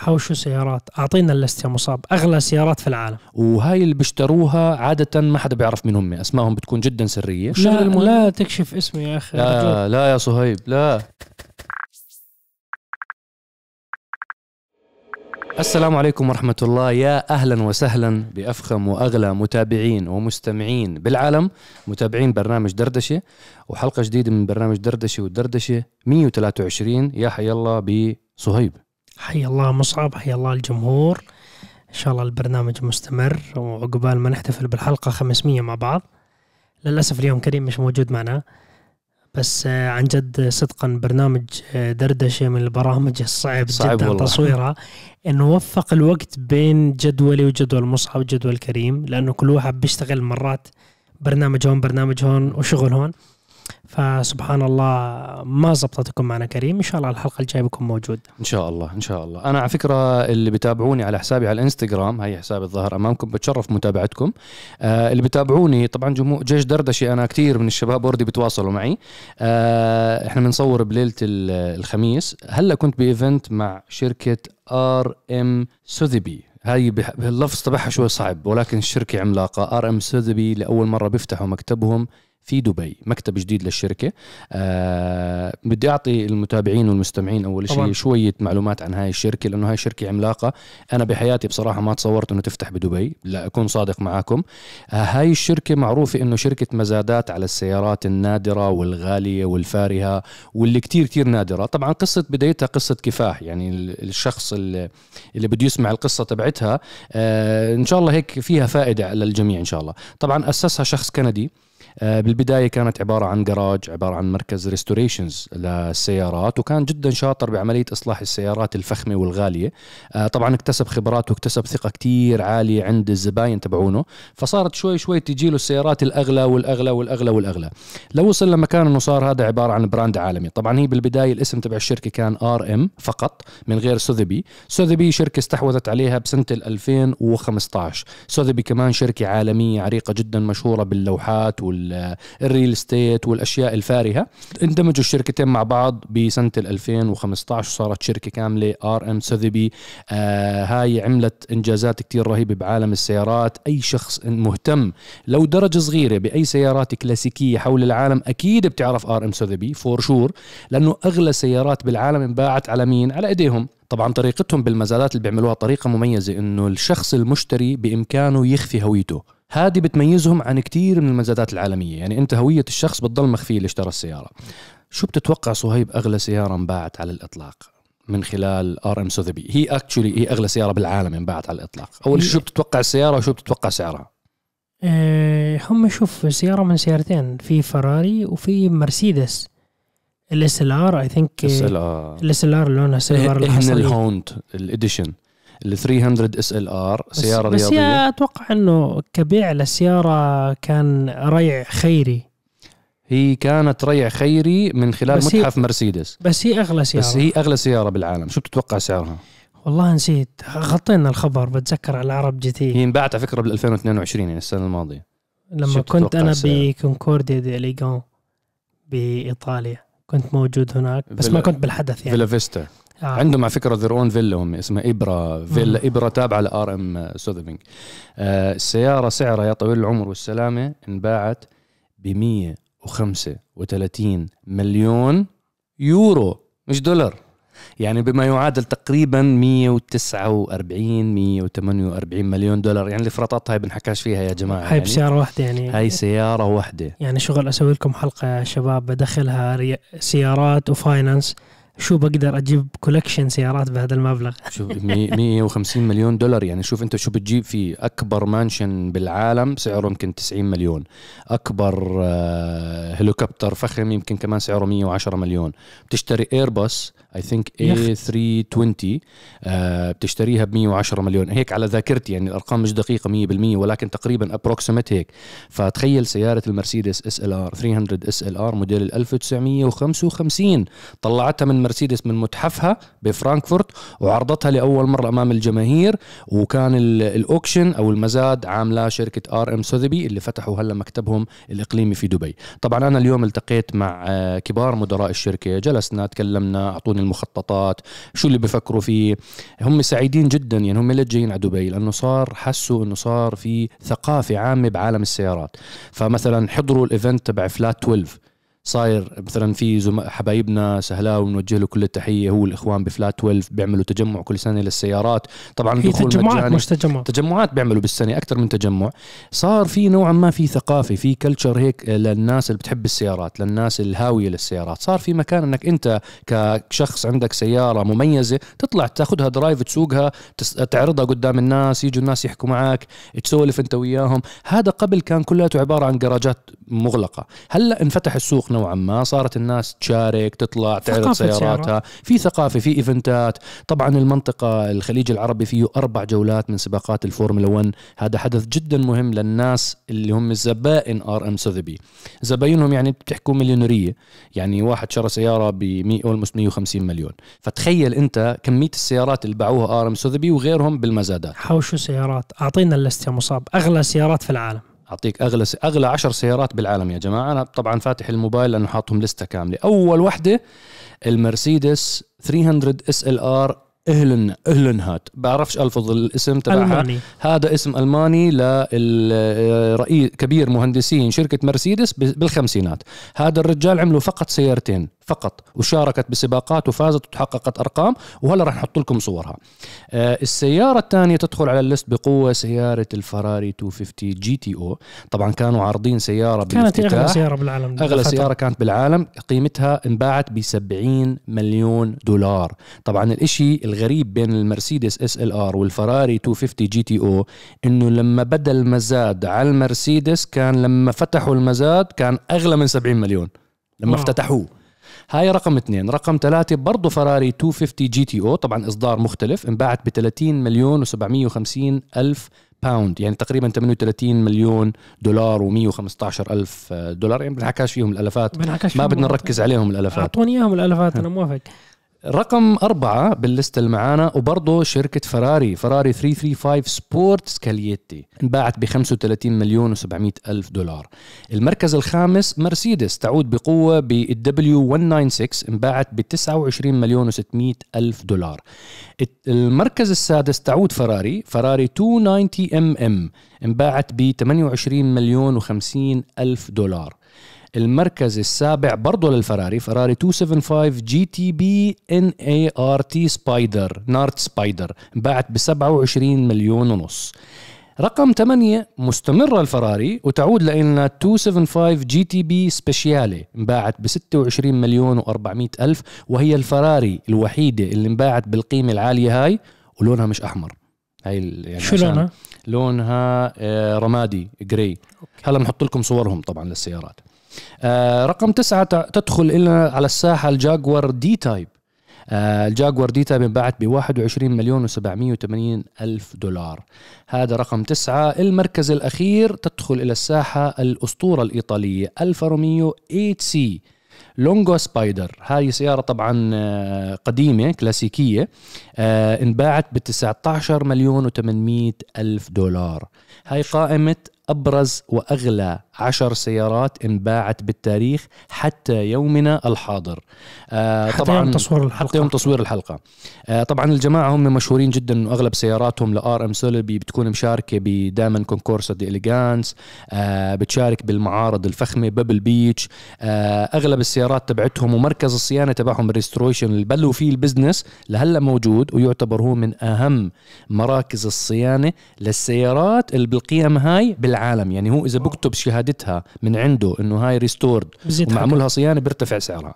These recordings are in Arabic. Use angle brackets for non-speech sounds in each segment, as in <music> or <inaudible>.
حوشوا سيارات. أعطينا اللست يا مصاب. أغلى سيارات في العالم. وهاي اللي بيشتروها عادة ما حدا بيعرف مين هم. أسمائهم بتكون جدا سرية. لا, المهم لا تكشف اسمي يا أخي. لا لا يا صهيب لا. السلام عليكم ورحمة الله. يا أهلا وسهلا بأفخم وأغلى متابعين ومستمعين بالعالم. متابعين برنامج دردشة وحلقة جديدة من برنامج دردشة والدردشة 123 يا حي الله بصهيب. حي الله مصعب حي الله الجمهور. إن شاء الله البرنامج مستمر وعقبال ما نحتفل بالحلقة 500 مع بعض. للأسف اليوم كريم مش موجود معنا بس آه، عن جد صدقا برنامج آه، دردشة من البرامج الصعب صعب جدا والله. تصويرها. <laughs> إنه وفق الوقت بين جدولي وجدول مصعب وجدول كريم لأنه كل واحد بيشتغل مرات برنامج هون برنامج هون وشغل هون. فسبحان الله ما زبطت يكون معنا كريم. إن شاء الله الحلقة الجاية بيكون موجود. إن شاء الله إن شاء الله. أنا على فكرة اللي بتابعوني على حسابي على الإنستغرام هي حسابي الظاهر أمامكم بتشرف متابعتكم آه اللي بتابعوني طبعا جمهور جيش دردشة أنا كتير من الشباب already بتواصلوا معي. آه إحنا بنصور بليلة ال- الخميس. هلأ كنت ب event مع شركة RM Sotheby's هاي بح- اللفظ تبعها شوي صعب ولكن الشركة عملاقة. RM Sotheby's لأول مرة بيفتحوا مكتبهم في دبي مكتب جديد للشركة. آه بدي أعطي المتابعين والمستمعين أول طبعاً. شيء شوية معلومات عن هاي الشركة لأنه هاي شركة عملاقة. أنا بحياتي بصراحة ما تصورت أنه تفتح بدبي لا أكون صادق معاكم. آه هاي الشركة معروفة أنه شركة مزادات على السيارات النادرة والغالية والفارهة واللي كتير كتير نادرة. طبعا قصة بدايتها قصة كفاح يعني ال- الشخص اللي, اللي بده يسمع القصة تبعتها. آه إن شاء الله هيك فيها فائدة للجميع إن شاء الله. طبعا أسسها شخص كندي. آه، بالبداية كانت عبارة عن جراج عبارة عن مركز restorations للسيارات وكان جدا شاطر بعملية إصلاح السيارات الفخمة والغالية. آه، طبعا اكتسب خبرات واكتسب ثقة كتير عالية عند الزباين تبعونه. فصارت شوي شوي تجي له السيارات الأغلى والأغلى والأغلى والأغلى. لو وصل لمكان إنه صار هذا عبارة عن brand عالمي. طبعا هي بالبداية الاسم تبع الشركة كان RM فقط من غير Sotheby's Sotheby's شركة استحوذت عليها بسنة ال 2015 Sotheby's كمان شركة عالمية عريقة جدا مشهورة باللوحات وال real estate والأشياء الفارهة. اندمجوا الشركتين مع بعض بسنة ال 2015 وصارت شركة كاملة RM Sotheby's آه هاي عملت إنجازات كتير رهيبة بعالم السيارات. أي شخص مهتم لو درجة صغيرة بأي سيارات كلاسيكية حول العالم أكيد بتعرف RM Sotheby's for sure لأنه أغلى سيارات بالعالم انباعت على مين؟ على إيديهم. طبعا طريقتهم بالمزادات اللي بيعملوها طريقة مميزة إنه الشخص المشتري بإمكانه يخفي هويته. هذه بتميزهم عن كتير من المزادات العالمية. يعني أنت هوية الشخص بتضل مخفية اللي اشترى السيارة. شو بتتوقع صهيب أغلى سيارة انباعت على الإطلاق من خلال RM Sotheby's هي actually هي أغلى سيارة بالعالم انباعت على الإطلاق. أول شيء شو بتتوقع السيارة وشو بتتوقع سعرها؟ آه، هم شوف سيارة من سيارتين في فراري وفي مرسيدس. ال SLR I think ال SLR. لونها silver Uhlenhaut ال edition. ال 300 SLR بس سيارة بس رياضية. هي أتوقع إنه كبيع للسيارة كان ريع خيري. هي كانت ريع خيري من خلال بس متحف مرسيدس. بس هي أغلى سيارة. بس هي أغلى سيارة بالعالم. شو بتتوقع سعرها؟ والله نسيت. غطينا الخبر بتذكر على العرب GT. هي انباعت على فكرة بال 2022 يعني السنة الماضية. لما كنت أنا؟ ب Concorso d'Eleganza بإيطاليا. كنت موجود هناك بس ما كنت بالحدث يعني. Villa d'Este. آه. عندهم على فكرة their own villa هم اسمها Erba Villa Erba تابعة ل RM Sotheby's آه السيارة سعرها يا طويل العمر والسلامة انباعت ب 135 مليون يورو مش دولار. يعني بما يعادل تقريبا 149 148 مليون دولار. يعني الفراطات هاي بنحكاش فيها يا جماعة. هاي يعني بسياره واحدة يعني. هاي سيارة واحدة. يعني شغل أسوي لكم حلقة يا شباب بدخلها. سيارات و finance شو بقدر أجيب collection سيارات بهذا المبلغ؟ <laughs> شوف مي- 150 مليون دولار. يعني شوف أنت شو بتجيب فيه أكبر mansion بالعالم سعره يمكن 90 مليون. أكبر آه، هليكوبتر فخم يمكن كمان سعره 110 مليون. بتشتري ايرباص I think اي يخت. 320 آه، بتشتريها ب 110 مليون. هيك على ذاكرتي يعني الأرقام مش دقيقة 100% ولكن تقريبا approximate هيك. فتخيل سيارة المرسيدس إس إل آر 300 إس إل آر موديل 1955 طلعتها من مرسيدس من متحفها بفرانكفورت وعرضتها لأول مرة أمام الجماهير. وكان ال- ال auction أو المزاد عاملاه شركة RM Sotheby's اللي فتحوا هلا مكتبهم الإقليمي في دبي. طبعا أنا اليوم التقيت مع آه، كبار مدراء الشركة جلسنا تكلمنا اعطوني المخططات شو اللي بفكروا فيه. هم سعيدين جدا يعني هم ليش جايين على دبي لأنه صار حسوا إنه صار في ثقافة عامة بعالم السيارات. فمثلا حضروا ال event تبع Flat 12 صاير مثلا في زم... حبايبنا سهلاوي بنوجه له كل التحية هو الإخوان ب Flat 12 بيعملوا تجمع كل سنة للسيارات. طبعا هي الدخول تجمعات مجاني. مش تجمع. تجمعات بيعملوا بالسنة أكثر من تجمع. صار في نوعا ما في ثقافة في culture هيك للناس اللي بتحب السيارات للناس الهاوية للسيارات. صار في مكان إنك أنت كشخص عندك سيارة مميزة تطلع تاخذها drive تسوقها تس- تعرضها قدام الناس يجوا الناس يحكوا معك تسولف أنت وياهم. هذا قبل كان كلياته عبارة عن جراجات مغلقة. هلأ انفتح السوق نوعا ما. صارت الناس تشارك تطلع تعرض سياراتها. في ثقافة في event ات. طبعا المنطقة الخليج العربي فيه أربع جولات من سباقات الفورمولا 1 هذا حدث جدا مهم للناس اللي هم الزبائن RM Sotheby's زباينهم يعني بتحكوا مليونيرية. يعني واحد شرى سيارة ب 100 almost 150 مليون. فتخيل أنت كمية السيارات اللي باعوها RM Sotheby's وغيرهم بالمزادات. حوشوا سيارات. أعطينا ال list يا مصعب. أغلى سيارات في العالم. أعطيك أغلى أغلى 10 سيارات بالعالم يا جماعة. أنا طبعا فاتح الموبايل لأنه حاطهم لستة كاملة. أول وحدة المرسيدس 300 SLR Uhlen Uhlenhaut بعرفش الفظ الاسم تبعها. ألماني. هذا اسم ألماني للرئيس كبير مهندسين شركة مرسيدس بالخمسينات. هذا الرجال عملوا فقط سيارتين. فقط وشاركت بسباقات وفازت وتحققت أرقام وهلا راح نحط لكم صورها. آه، السيارة الثانية تدخل على ال list بقوة سيارة الفراري 250 GTO. طبعا كانوا عارضين سيارة كانت أغلى سيارة بالعالم. أغلى بفترة. سيارة كانت بالعالم. قيمتها انباعت ب 70 مليون دولار. طبعا الإشي الغريب بين المرسيدس SLR والفراري 250 GTO إنه لما بدأ المزاد على المرسيدس كان لما فتحوا المزاد كان أغلى من 70 مليون. لما wow. افتتحوه. هاي رقم اثنين. رقم ثلاثة برضه فراري 250 GTO طبعا إصدار مختلف انباعت ب 30 مليون و750 ألف pound يعني تقريبا 38 مليون دولار و115 ألف دولار. يعني بنحكاش فيهم الالافات بنحكاش ما بدنا. نركز عليهم الالافات أعطوني إياهم الألفات أنا موافق. رقم أربعة باللستة اللي معانا وبرضه شركة فراري فراري 335 Sport Scaglietti انباعت ب 35 مليون و700 ألف دولار. المركز الخامس مرسيدس تعود بقوة بال W 196 انباعت ب 29 مليون و600 ألف دولار. المركز السادس تعود فراري فراري 290 MM انباعت ب 28 مليون و50 ألف دولار. المركز السابع برضه للفراري فراري 275 جي تي بي ان اي ار تي سبايدر نارت سبايدر انباعت ب 27 مليون ونص. رقم 8 مستمرة الفراري وتعود لنا 275 GTB Speciale انباعت ب 26 مليون و400 ألف وهي الفراري الوحيدة اللي انباعت بالقيمة العالية هاي ولونها مش أحمر. هاي يعني شو لونها؟ لونها آه، رمادي gray هلا بنحط لكم صورهم طبعا للسيارات. آه، رقم تسعة تدخل لنا على الساحة الجاكوار D-Type. آه، الجاكوار D-Type انباعت ب 21 مليون و780 ألف دولار. هذا رقم تسعة. المركز الأخير تدخل إلى الساحة الأسطورة الإيطالية ألفا روميو 8 C. Lungo Spider. هاي سيارة طبعا آه، قديمة كلاسيكية آه، انباعت ب 19 مليون و800 ألف دولار. هاي قائمة أبرز وأغلى عشر سيارات انباعت بالتاريخ حتى يومنا الحاضر. آه، حتى يوم تصوير حتى الحلقة. يوم تصوير الحلقة. آه، طبعا الجماعة هم مشهورين جدا أغلب سياراتهم ل RM Sotheby's بتكون مشاركة بدائما Concorso d'Eleganza آه، بتشارك بالمعارض الفخمة Pebble Beach آه، أغلب السيارات تبعتهم ومركز الصيانة تبعهم ال restoration اللي بلشوا فيه ال business لهلأ موجود ويعتبر هو من أهم مراكز الصيانة للسيارات اللي بالقيم هاي بالعالم. يعني هو إذا بكتب شهادتها من عنده إنه هاي restored ومعمولها صيانة بيرتفع سعرها.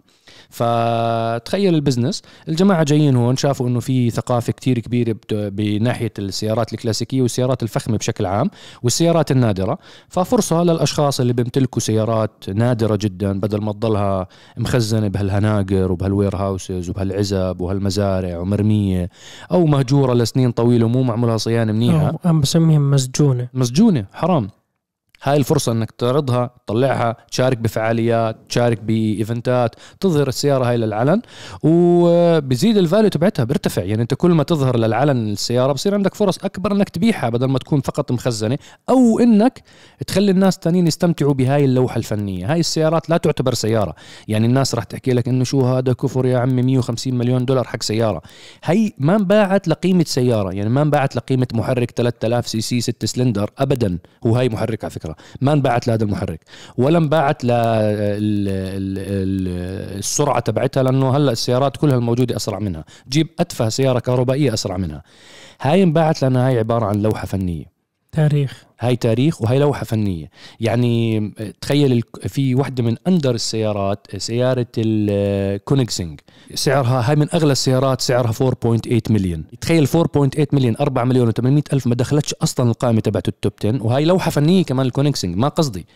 فتخيل ال business. الجماعة جايين هون شافوا إنه في ثقافة كتير كبيرة بناحية السيارات الكلاسيكية والسيارات الفخمة بشكل عام والسيارات النادرة. ففرصة للأشخاص اللي بيمتلكوا سيارات نادرة جدا بدل ما تضلها مخزنة بهالهناجر وبهال warehouses وبهالعزب وهالمزارع ومرمية أو مهجورة لسنين طويلة ومو معمولها صيانة منيحة. أنا بسميهم مسجونة. مسجونة حرام. هاي الفرصة إنك تعرضها تطلعها تشارك بفعاليات تشارك بإيفنتات تظهر السيارة هاي للعلن وبزيد ال value تبعتها بيرتفع. يعني أنت كل ما تظهر للعلن السيارة بصير عندك فرص أكبر إنك تبيعها بدل ما تكون فقط مخزنة أو إنك تخلي الناس تانيين يستمتعوا بهاي اللوحة الفنية. هاي السيارات لا تعتبر سيارة. يعني الناس راح تحكي لك إنه شو هذا كفر يا عمي 150 مليون دولار حق سيارة. هي ما انباعت لقيمة سيارة. يعني ما انباعت لقيمة محرك 3000 cc 6 سلندر ابدا. هو هاي محرك على فكرة. ما انباعت لهذا المحرك ولا انباعت للسرعه تبعتها لأنه هلأ السيارات كلها الموجودة أسرع منها. جيب أتفه سيارة كهربائية أسرع منها. هاي انباعت لأنها هاي عبارة عن لوحة فنية. تاريخ. هاي تاريخ وهي لوحة فنية. يعني تخيل في واحدة من أندر السيارات سيارة ال Koenigsegg سعرها هاي من أغلى السيارات سعرها 4.8 مليون تخيل 4.8 مليون 4 مليون و800 ألف ما دخلتش أصلا القائمة تبعت ال top 10 وهي لوحة فنية كمان ال Koenigsegg ما قصدي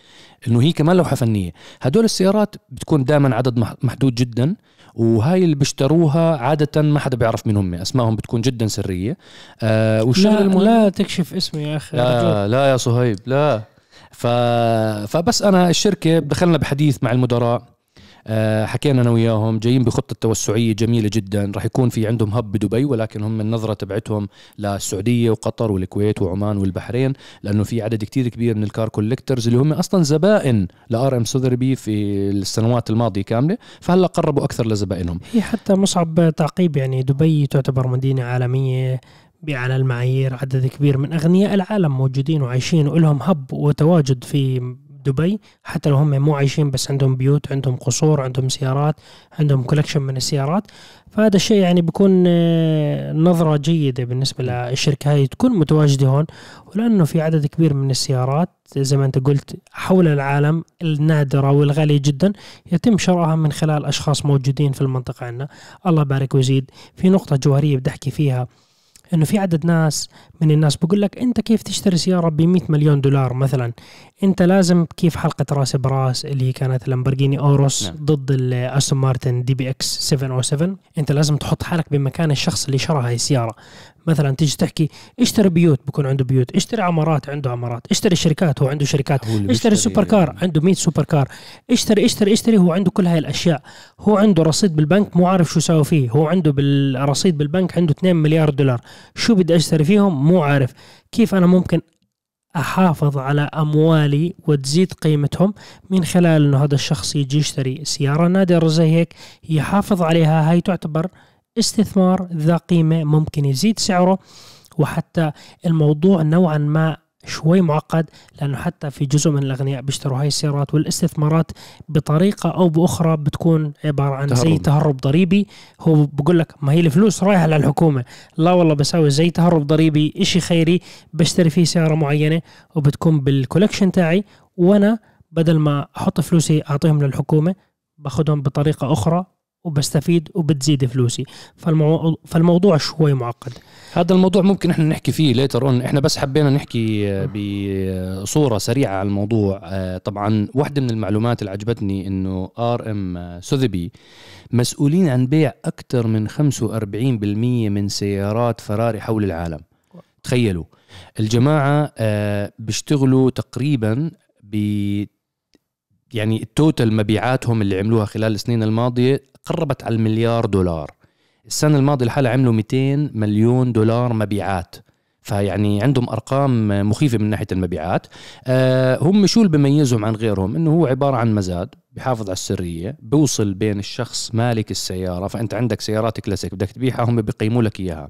إنه هي كمان لوحة فنية. هدول السيارات بتكون دائما عدد محدود جدا. وهاي اللي بيشتروها عادة ما حدا بيعرف مين هم أسمائهم بتكون جدا سرية. آه والشغل لا, المهم لا تكشف اسمي يا أخي. لا لا يا صهيب لا. ف... فبس أنا الشركة دخلنا بحديث مع المدراء. حكينا أنا وياهم جايين بخطة توسعية جميلة جدا. راح يكون في عندهم هب بدبي ولكن هم النظره تبعتهم للسعودية وقطر والكويت وعمان والبحرين لأنه في عدد كتير كبير من ال car collectors اللي هم أصلا زبائن ل RM Sotheby's في السنوات الماضية كاملة. فهلأ قربوا أكثر لزبائنهم. هي حتى مصعب تعقيب يعني دبي تعتبر مدينة عالمية بأعلى المعايير عدد كبير من أغنياء العالم موجودين وعايشين ولهم hub وتواجد في دبي حتى لو هم مو عايشين بس عندهم بيوت عندهم قصور عندهم سيارات عندهم collection من السيارات. فهذا الشيء يعني بيكون آه، نظرة جيدة بالنسبة للشركة هاي تكون متواجدة هون. ولأنه في عدد كبير من السيارات زي ما أنت قلت حول العالم النادرة والغالية جدا يتم شرائها من خلال أشخاص موجودين في المنطقة عندنا. الله بارك وزيد في نقطة جوهرية بدي أحكي فيها. إنه في عدد ناس من الناس بقول لك أنت كيف تشتري سيارة ب 100 مليون دولار مثلا؟ أنت لازم كيف حلقة رأس براس اللي هي كانت لامبرجيني أوروس نعم. ضد الاستون مارتن DBX 707 أنت لازم تحط حالك بمكان الشخص اللي شرى هاي السيارة. مثلا تيجي تحكي اشتري بيوت بكون عنده بيوت. اشتري عمارات عنده عمارات. اشتري شركات هو عنده شركات. هو اشتري super car يعني. عنده 100 super car اشتري اشتري اشتري هو عنده كل هاي الأشياء. هو عنده رصيد بالبنك مو عارف شو يساوي فيه. هو عنده بالرصيد بالبنك عنده 2 مليار دولار. شو بدي أشتري فيهم؟ مو عارف. كيف أنا ممكن أحافظ على أموالي وتزيد قيمتهم من خلال إنه هذا الشخص يجي يشتري سيارة؟ نادره زي هيك. يحافظ عليها. هاي تعتبر استثمار ذا قيمة ممكن يزيد سعره وحتى الموضوع نوعا ما شوي معقد لأنه حتى في جزء من الأغنياء بيشتروا هاي السيارات والاستثمارات بطريقة أو بأخرى بتكون عبارة عن تهرب. زي تهرب ضريبي هو بقول لك ما هي الفلوس رايحة للحكومة لا والله بسوي زي تهرب ضريبي إشي خيري بشتري فيه سيارة معينة وبتكون بال collection تاعي وأنا بدل ما أحط فلوسي أعطيهم للحكومة باخذهم بطريقة أخرى وبستفيد وبتزيد فلوسي. فالمو... فالموضوع شوي معقد. هذا الموضوع ممكن إحنا نحكي فيه later on إحنا بس حبينا نحكي بصوره سريعة على الموضوع. آه، طبعا واحدة من المعلومات اللي عجبتني إنه RM Sotheby's مسؤولين عن بيع أكثر من 45% من سيارات فراري حول العالم. تخيلوا. الجماعة آه، بيشتغلوا تقريبا ب يعني ال total مبيعاتهم اللي عملوها خلال السنين الماضية قربت على المليار دولار. السنة الماضية لحالها عملوا 200 مليون دولار مبيعات. فيعني عندهم أرقام مخيفة من ناحية المبيعات. أه هم شو اللي بيميزهم عن غيرهم؟ إنه هو عبارة عن مزاد بحافظ على السرية بوصل بين الشخص مالك السيارة. فأنت عندك سيارات كلاسيك بدك تبيعها هم بيقيموا لك إياها.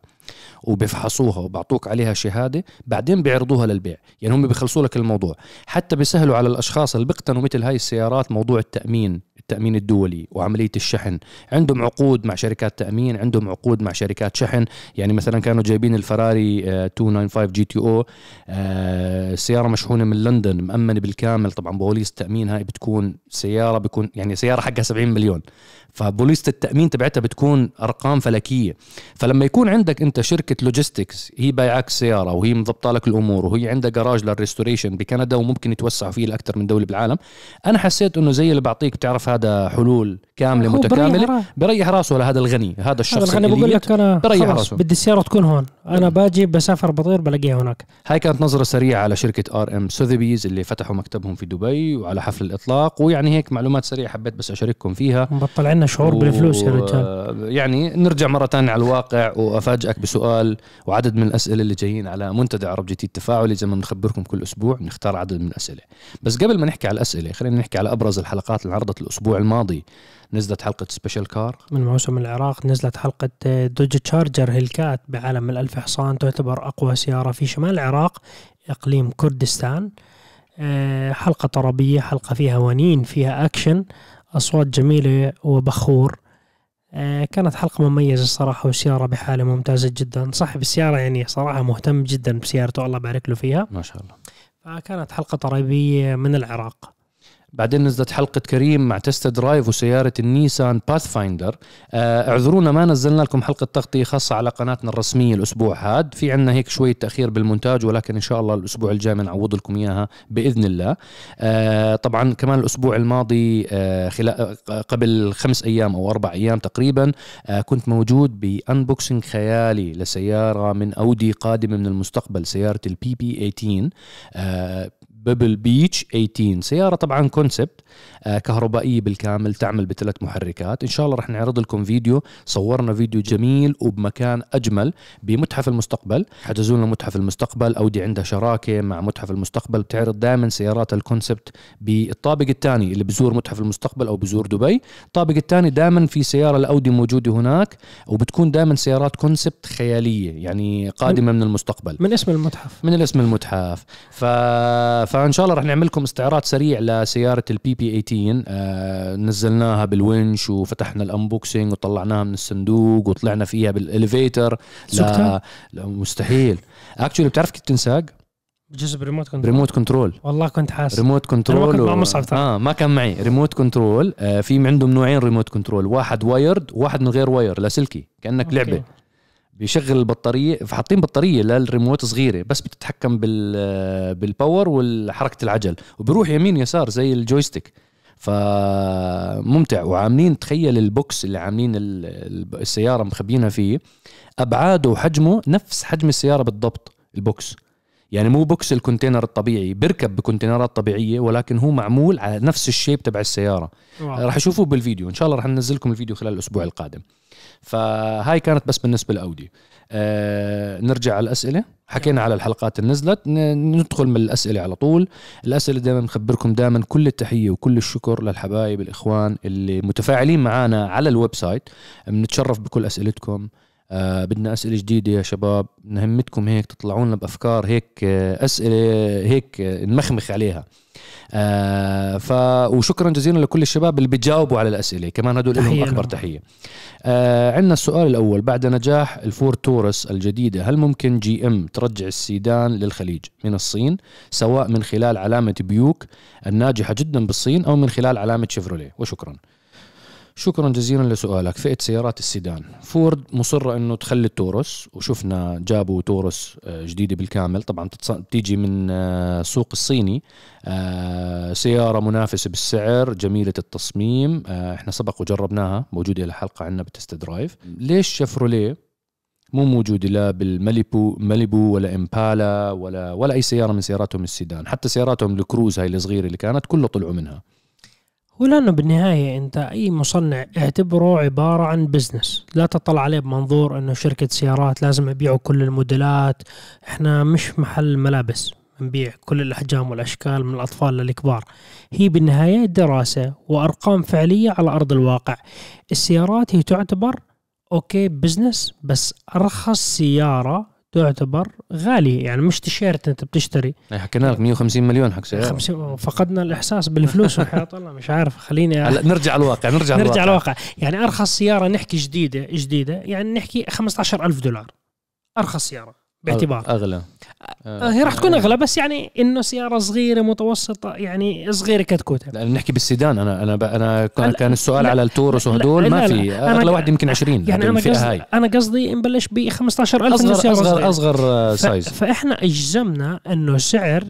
وبيفحصوها وبعطوك عليها شهادة بعدين بيعرضوها للبيع. يعني هم بيخلصوا لك الموضوع. حتى بيسهلوا على الأشخاص اللي بيقتنوا مثل هاي السيارات موضوع التأمين التأمين الدولي وعملية الشحن. عندهم عقود مع شركات تأمين عندهم عقود مع شركات شحن. يعني مثلا كانوا جايبين الفراري 295 GTO سيارة مشحونة من لندن مأمنة بالكامل. طبعا بوليس التامين هاي بتكون سيارة بيكون يعني سيارة حقها 70 مليون. فبوليسة التأمين تبعتها بتكون أرقام فلكية. فلما يكون عندك أنت شركة logistics هي بايعك سيارة وهي مضبطة لك الأمور وهي عندها garage لل restoration بكندا وممكن يتوسعوا فيه لأكثر من دولة بالعالم. أنا حسيت إنه زي اللي بعطيك بتعرف هذا حلول كاملة متكاملة؟ بريح راسه لهذا الغني هذا هذا الشخص الغني بقول. لك أنا بريح راسه. بدي السيارة تكون هون. أنا باجي بسافر بطير بلاقيها هناك. هاي كانت نظرة سريعة على شركة آر إم سوذبيز اللي فتحوا مكتبهم في دبي وعلى حفل الإطلاق ويعني هيك معلومات سريعة حبيت بس أشارككم فيها. مبطل عنا شعور بالفلوس يا رجال. يعني نرجع مرة تانية على الواقع وأفاجئك بسؤال وعدد من الأسئلة اللي جايين على منتدى عرب جديد التفاعلي زي ما بنخبركم كل أسبوع بنختار عدد من الأسئلة. بس قبل ما نحكي على الأسئلة خلينا نحكي على أبرز الحلقات اللي انعرضت الأسبوع الماضي. نزلت حلقة special car من موسم العراق نزلت حلقة دوج تشارجر هيلكات بعالم الألف حصان تعتبر أقوى سيارة في شمال العراق إقليم كردستان. آه، حلقة طربية حلقة فيها ونين فيها أكشن أصوات جميلة وبخور. كانت حلقة مميزة الصراحة والسيارة بحالة ممتازة جدا. صاحب السيارة يعني صراحة مهتم جدا بسيارته الله يبارك له فيها. ما شاء الله. فكانت حلقة طربية من العراق. بعدين نزلت حلقة كريم مع test drive وسيارة النيسان باث فايندر آه، اعذرونا ما نزلنا لكم حلقة تغطية خاصة على قناتنا الرسمية الأسبوع هاد. في عنا هيك شوية تأخير بالمونتاج ولكن إن شاء الله الأسبوع الجاي بنعوض لكم إياها بإذن الله. آه، طبعا كمان الأسبوع الماضي آه، خلال قبل خمس أيام أو أربع أيام تقريبا كنت موجود ب unboxing خيالي لسيارة من أودي قادمة من المستقبل سيارة البي بي 18 آه، بيبل بيتش 18 سيارة طبعا concept آه، كهربائية بالكامل تعمل بثلاث محركات. إن شاء الله رح نعرض لكم فيديو صورنا فيديو جميل وبمكان أجمل بمتحف المستقبل. حجزوا لنا متحف المستقبل أودي عندها شراكة مع متحف المستقبل. بتعرض دائما سيارات ال concept بالطابق الثاني اللي بزور متحف المستقبل أو بزور دبي. الطابق الثاني دائما في سيارة الأودي موجودة هناك وبتكون دائما سيارات concept خيالية يعني قادمة من المستقبل. من اسم المتحف. من الاسم المتحف. ف... فإن شاء الله رح نعمل لكم استعراض سريع لسيارة البي بي 18 آه نزلناها بالونش وفتحنا ال unboxing وطلعناها من الصندوق وطلعنا فيها بال elevator سكتها؟ لا مستحيل. actually بتعرف كيف تنساق؟ بجزء ب remote control remote control والله كنت حاسس ريموت كنترول كنت مع مصعب. آه ما كان معي. remote control آه في عندهم نوعين remote control واحد wired وواحد من غير wire لاسلكي كأنك okay. لعبة. بيشغل البطارية فحاطين بطارية للريموت صغيرة بس بتتحكم بال بال power والحركة العجل وبيروح يمين يسار زي ال joystick فممتع وعاملين تخيل ال box اللي عاملين ال- ال- السيارة مخبينها فيه أبعاده وحجمه نفس حجم السيارة بالضبط ال box. يعني مو box ال container الطبيعي بيركب بكونتينرات طبيعية ولكن هو معمول على نفس ال shape تبع السيارة. راح يشوفوه بالفيديو إن شاء الله راح ننزل لكم الفيديو خلال الأسبوع القادم. فهاي كانت بس بالنسبة لأودي. آه نرجع على الأسئلة. حكينا على الحلقات اللي نزلت. ندخل من الأسئلة على طول. الأسئلة دائما نخبركم دائما كل التحية وكل الشكر للحبايب الإخوان اللي متفاعلين معنا على ال website. بنتشرف بكل أسئلتكم. آه بدنا أسئلة جديدة يا شباب. نهمتكم هيك تطلعوا لنا بأفكار هيك آه، أسئلة هيك آه، نمخمخ عليها. آه ف وشكرا جزيلا لكل الشباب اللي بيجاوبوا على الأسئلة. كمان هدول لهم أكبر. تحية. آه عندنا السؤال الأول. بعد نجاح الفور تورس الجديدة هل ممكن جي إم ترجع السيدان للخليج من الصين سواء من خلال علامة بيوك الناجحة جدا بالصين أو من خلال علامة شيفروليه؟ وشكرا. شكرا جزيلا لسؤالك. فئة سيارات السيدان. فورد مصرة إنه تخلي التورس وشفنا جابوا تورس آه، جديدة بالكامل. طبعا بتيجي من آه، السوق الصيني. آه، سيارة منافسة بالسعر جميلة التصميم. آه، إحنا سبق وجربناها موجودة لها حلقة عندنا ب test drive. ليش شيفروليه مو موجودة لا بالماليبو ماليبو ولا إمبالا ولا ولا أي سيارة من سياراتهم السيدان. حتى سياراتهم الكروز هاي الصغيرة اللي كانت كله طلعوا منها. هو لأنه بالنهاية أنت أي مصنع اعتبره عبارة عن business لا تطلع عليه بمنظور أنه شركة سيارات لازم يبيعوا كل الموديلات. إحنا مش محل ملابس نبيع كل الأحجام والأشكال من الأطفال للكبار. هي بالنهاية دراسة وأرقام فعلية على أرض الواقع. السيارات هي تعتبر okay business بس أرخص سيارة تعتبر غالية. يعني مش تيشيرت أنت بتشتري. هي حكينا لك 150 مليون حق سيارة 50 فقدنا الإحساس بالفلوس وحياة الله مش عارف خليني هلا نرجع الواقع نرجع على نرجع الواقع. يعني أرخص سيارة نحكي جديدة جديدة يعني نحكي 15000 دولار. أرخص سيارة باعتبار. أغلى. هي راح تكون أغلى بس يعني إنه سيارة صغيرة متوسطة يعني صغيرة كتكوتها لا نحكي بالسيدان. أنا أنا ب- أنا كان, السؤال لا، على التورس وهدول لا، ما لا، في. أغلى واحد يمكن 20 يعني أنا قصدي هاي. أنا قصدي نبلش ب 15000 إنه اصغر. اصغر أصغر آه، ف- size فإحنا أجزمنا إنه سعر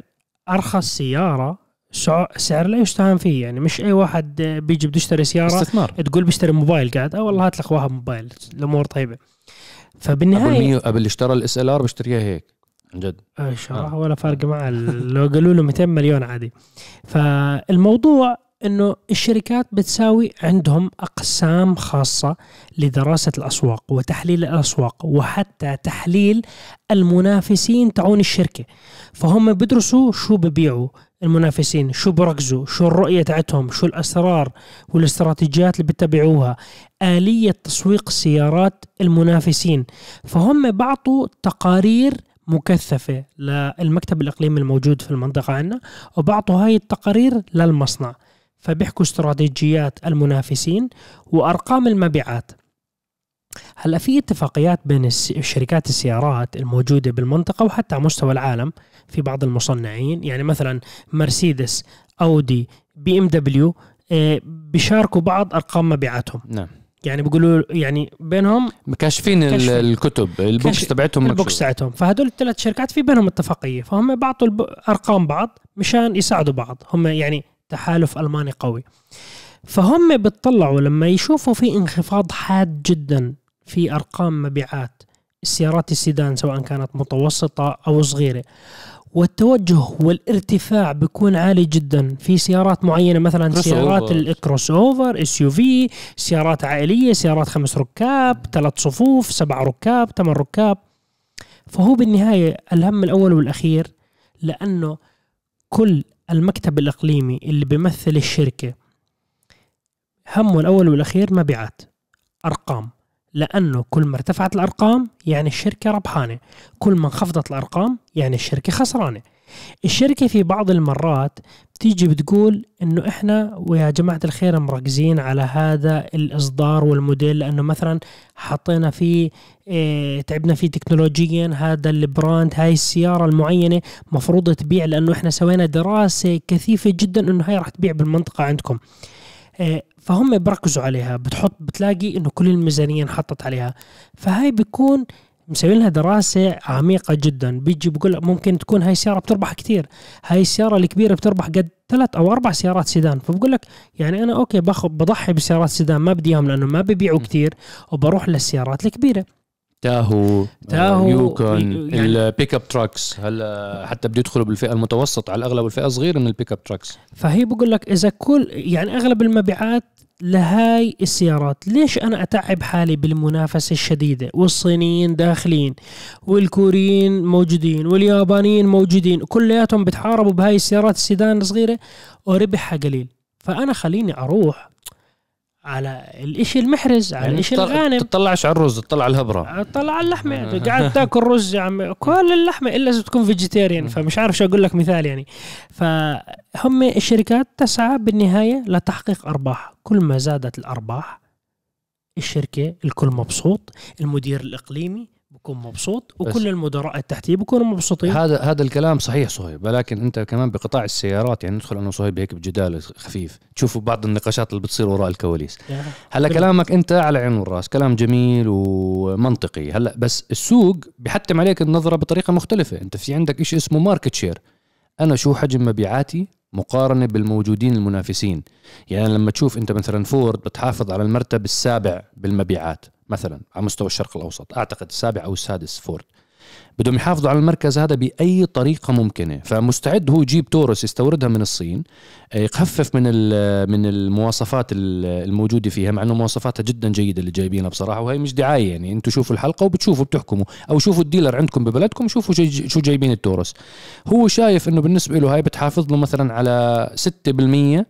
أرخص سيارة سع- سعر لا يستهان فيه. يعني مش أي واحد آه، بيجي بده يشتري سيارة استثمار. تقول بيشتري موبايل قاعد آه والله هات لك واحد موبايل الأمور طيبة. أبو فبالنهايه قبل اللي اشترى ال SLR بيشتريها هيك. عن جد. الله. آه. ولا فارقه معه. لو قالوا له 200 مليون عادي. فالموضوع إنه الشركات بتساوي عندهم أقسام خاصة لدراسة الأسواق وتحليل الأسواق وحتى تحليل المنافسين تعون الشركة. فهم بيدرسوا شو ببيعوا المنافسين شو بركزوا شو الرؤية تاعتهم شو الأسرار والاستراتيجيات اللي بيتبعوها. آلية تسويق سيارات المنافسين. فهم بعطوا تقارير مكثفة للمكتب الإقليمي الموجود في المنطقة عندنا وبعطوا هاي التقارير للمصنع. فبيحكوا استراتيجيات المنافسين وأرقام المبيعات. هلأ في اتفاقيات بين شركات السيارات الموجودة بالمنطقة وحتى على مستوى العالم في بعض المصنعين. يعني مثلا مرسيدس أودي بي إم دبليو آه، بيشاركوا بعض أرقام مبيعاتهم. نعم. يعني بيقولوا يعني بينهم كاشفين ال- كاشفين. الكتب ال books تبعتهم ال books. تاعتهم فهدول الثلاث شركات في بينهم اتفاقية فهم بعطوا. أرقام بعض مشان يساعدوا بعض هم يعني تحالف ألماني قوي فهم بتطلعوا لما يشوفوا في انخفاض حاد جدا في أرقام مبيعات السيارات السيدان سواء كانت متوسطة أو صغيرة والتوجه والارتفاع بيكون عالي جدا. في سيارات معينة مثلا سيارات. ال crossover SUV سيارات عائلية سيارات خمس ركاب ثلاث صفوف سبع ركاب ثمان ركاب. فهو بالنهاية الهم الأول والأخير لأنه كل المكتب الإقليمي اللي بيمثل الشركة همه الأول والأخير مبيعات أرقام. لأنه كل ما ارتفعت الأرقام يعني الشركة ربحانة. كل ما انخفضت الأرقام يعني الشركة خسرانة. الشركة في بعض المرات بتيجي بتقول إنه إحنا ويا جماعة الخير مركزين على هذا الإصدار والموديل لأنه مثلا حطينا فيه إيه تعبنا فيه تكنولوجيا هذا ال brand هاي السيارة المعينة مفروض تبيع لأنه إحنا سوينا دراسة كثيفة جدا إنه هاي راح تبيع بالمنطقة عندكم. إيه فهم بركزوا عليها. بتحط بتلاقي إنه كل الميزانيه انحطت عليها. فهاي بيكون مسوي لها دراسة عميقة جدا. بيجي بقول ممكن تكون هاي السيارة بتربح كثير هاي السيارة الكبيرة بتربح قد ثلاث أو أربع سيارات سيدان. فبقول لك يعني أنا okay باخذ بضحي بسيارات سيدان ما بدي إياهم لأنه ما ببيعوا كثير وبروح للسيارات الكبيرة. تاهو تاهو، يوكون يعني- ال pickup trucks هلا حتى بده يدخلوا بالفئة المتوسطة. على الأغلب الفئة صغيره من ال pickup trucks فهي بقول لك إذا كل يعني أغلب المبيعات لهاي السيارات. ليش أنا أتعب حالي بالمنافسة الشديدة؟ والصينيين داخلين والكوريين موجودين واليابانيين موجودين كلياتهم بتحاربوا بهاي السيارات السيدان الصغيرة وربحها قليل فأنا خليني أروح على الإشي المحرز على الإشي تط- الغانم. تطلعش على الرز تطلع على الهبرة. طلع على اللحمة. <laughs> قاعد تاكل رز يا عمي. كل اللحمة إلا إذا تكون فيجيتيريان فمش عارف شو أقول لك مثال يعني. فهم الشركات تسعى بالنهاية لتحقيق أرباح. كل ما زادت الأرباح الشركة الكل مبسوط المدير الإقليمي بكون مبسوط وكل المدراء التحتية بكونوا مبسوطين. هذا هذا الكلام صحيح صهيب ولكن أنت كمان بقطاع السيارات يعني ندخل أنا وصهيب هيك بجدال خفيف. تشوفوا بعض النقاشات اللي بتصير وراء الكواليس. هلا كلامك أنت على عين والرأس كلام جميل ومنطقي. هلا بس السوق بيحتم عليك النظرة بطريقة مختلفة. أنت في عندك شيء اسمه market share أنا شو حجم مبيعاتي؟ مقارنة بالموجودين المنافسين. يعني لما تشوف أنت مثلا فورد بتحافظ على المرتب السابع بالمبيعات. مثلا على مستوى الشرق الأوسط أعتقد السابع أو السادس فورد. بدهم يحافظوا على المركز هذا بأي طريقة ممكنة. فمستعد هو يجيب تورس يستوردها من الصين آه، يخفف من من المواصفات ال- الموجودة فيها مع إنه مواصفاتها جدا جيدة اللي جايبينها بصراحة وهي مش دعاية يعني. أنتم شوفوا الحلقة وبتشوفوا بتحكموا. أو شوفوا الديلر عندكم ببلدكم شوفوا شو جايبين التورس هو شايف إنه بالنسبة له هاي بتحافظ له مثلا على 6%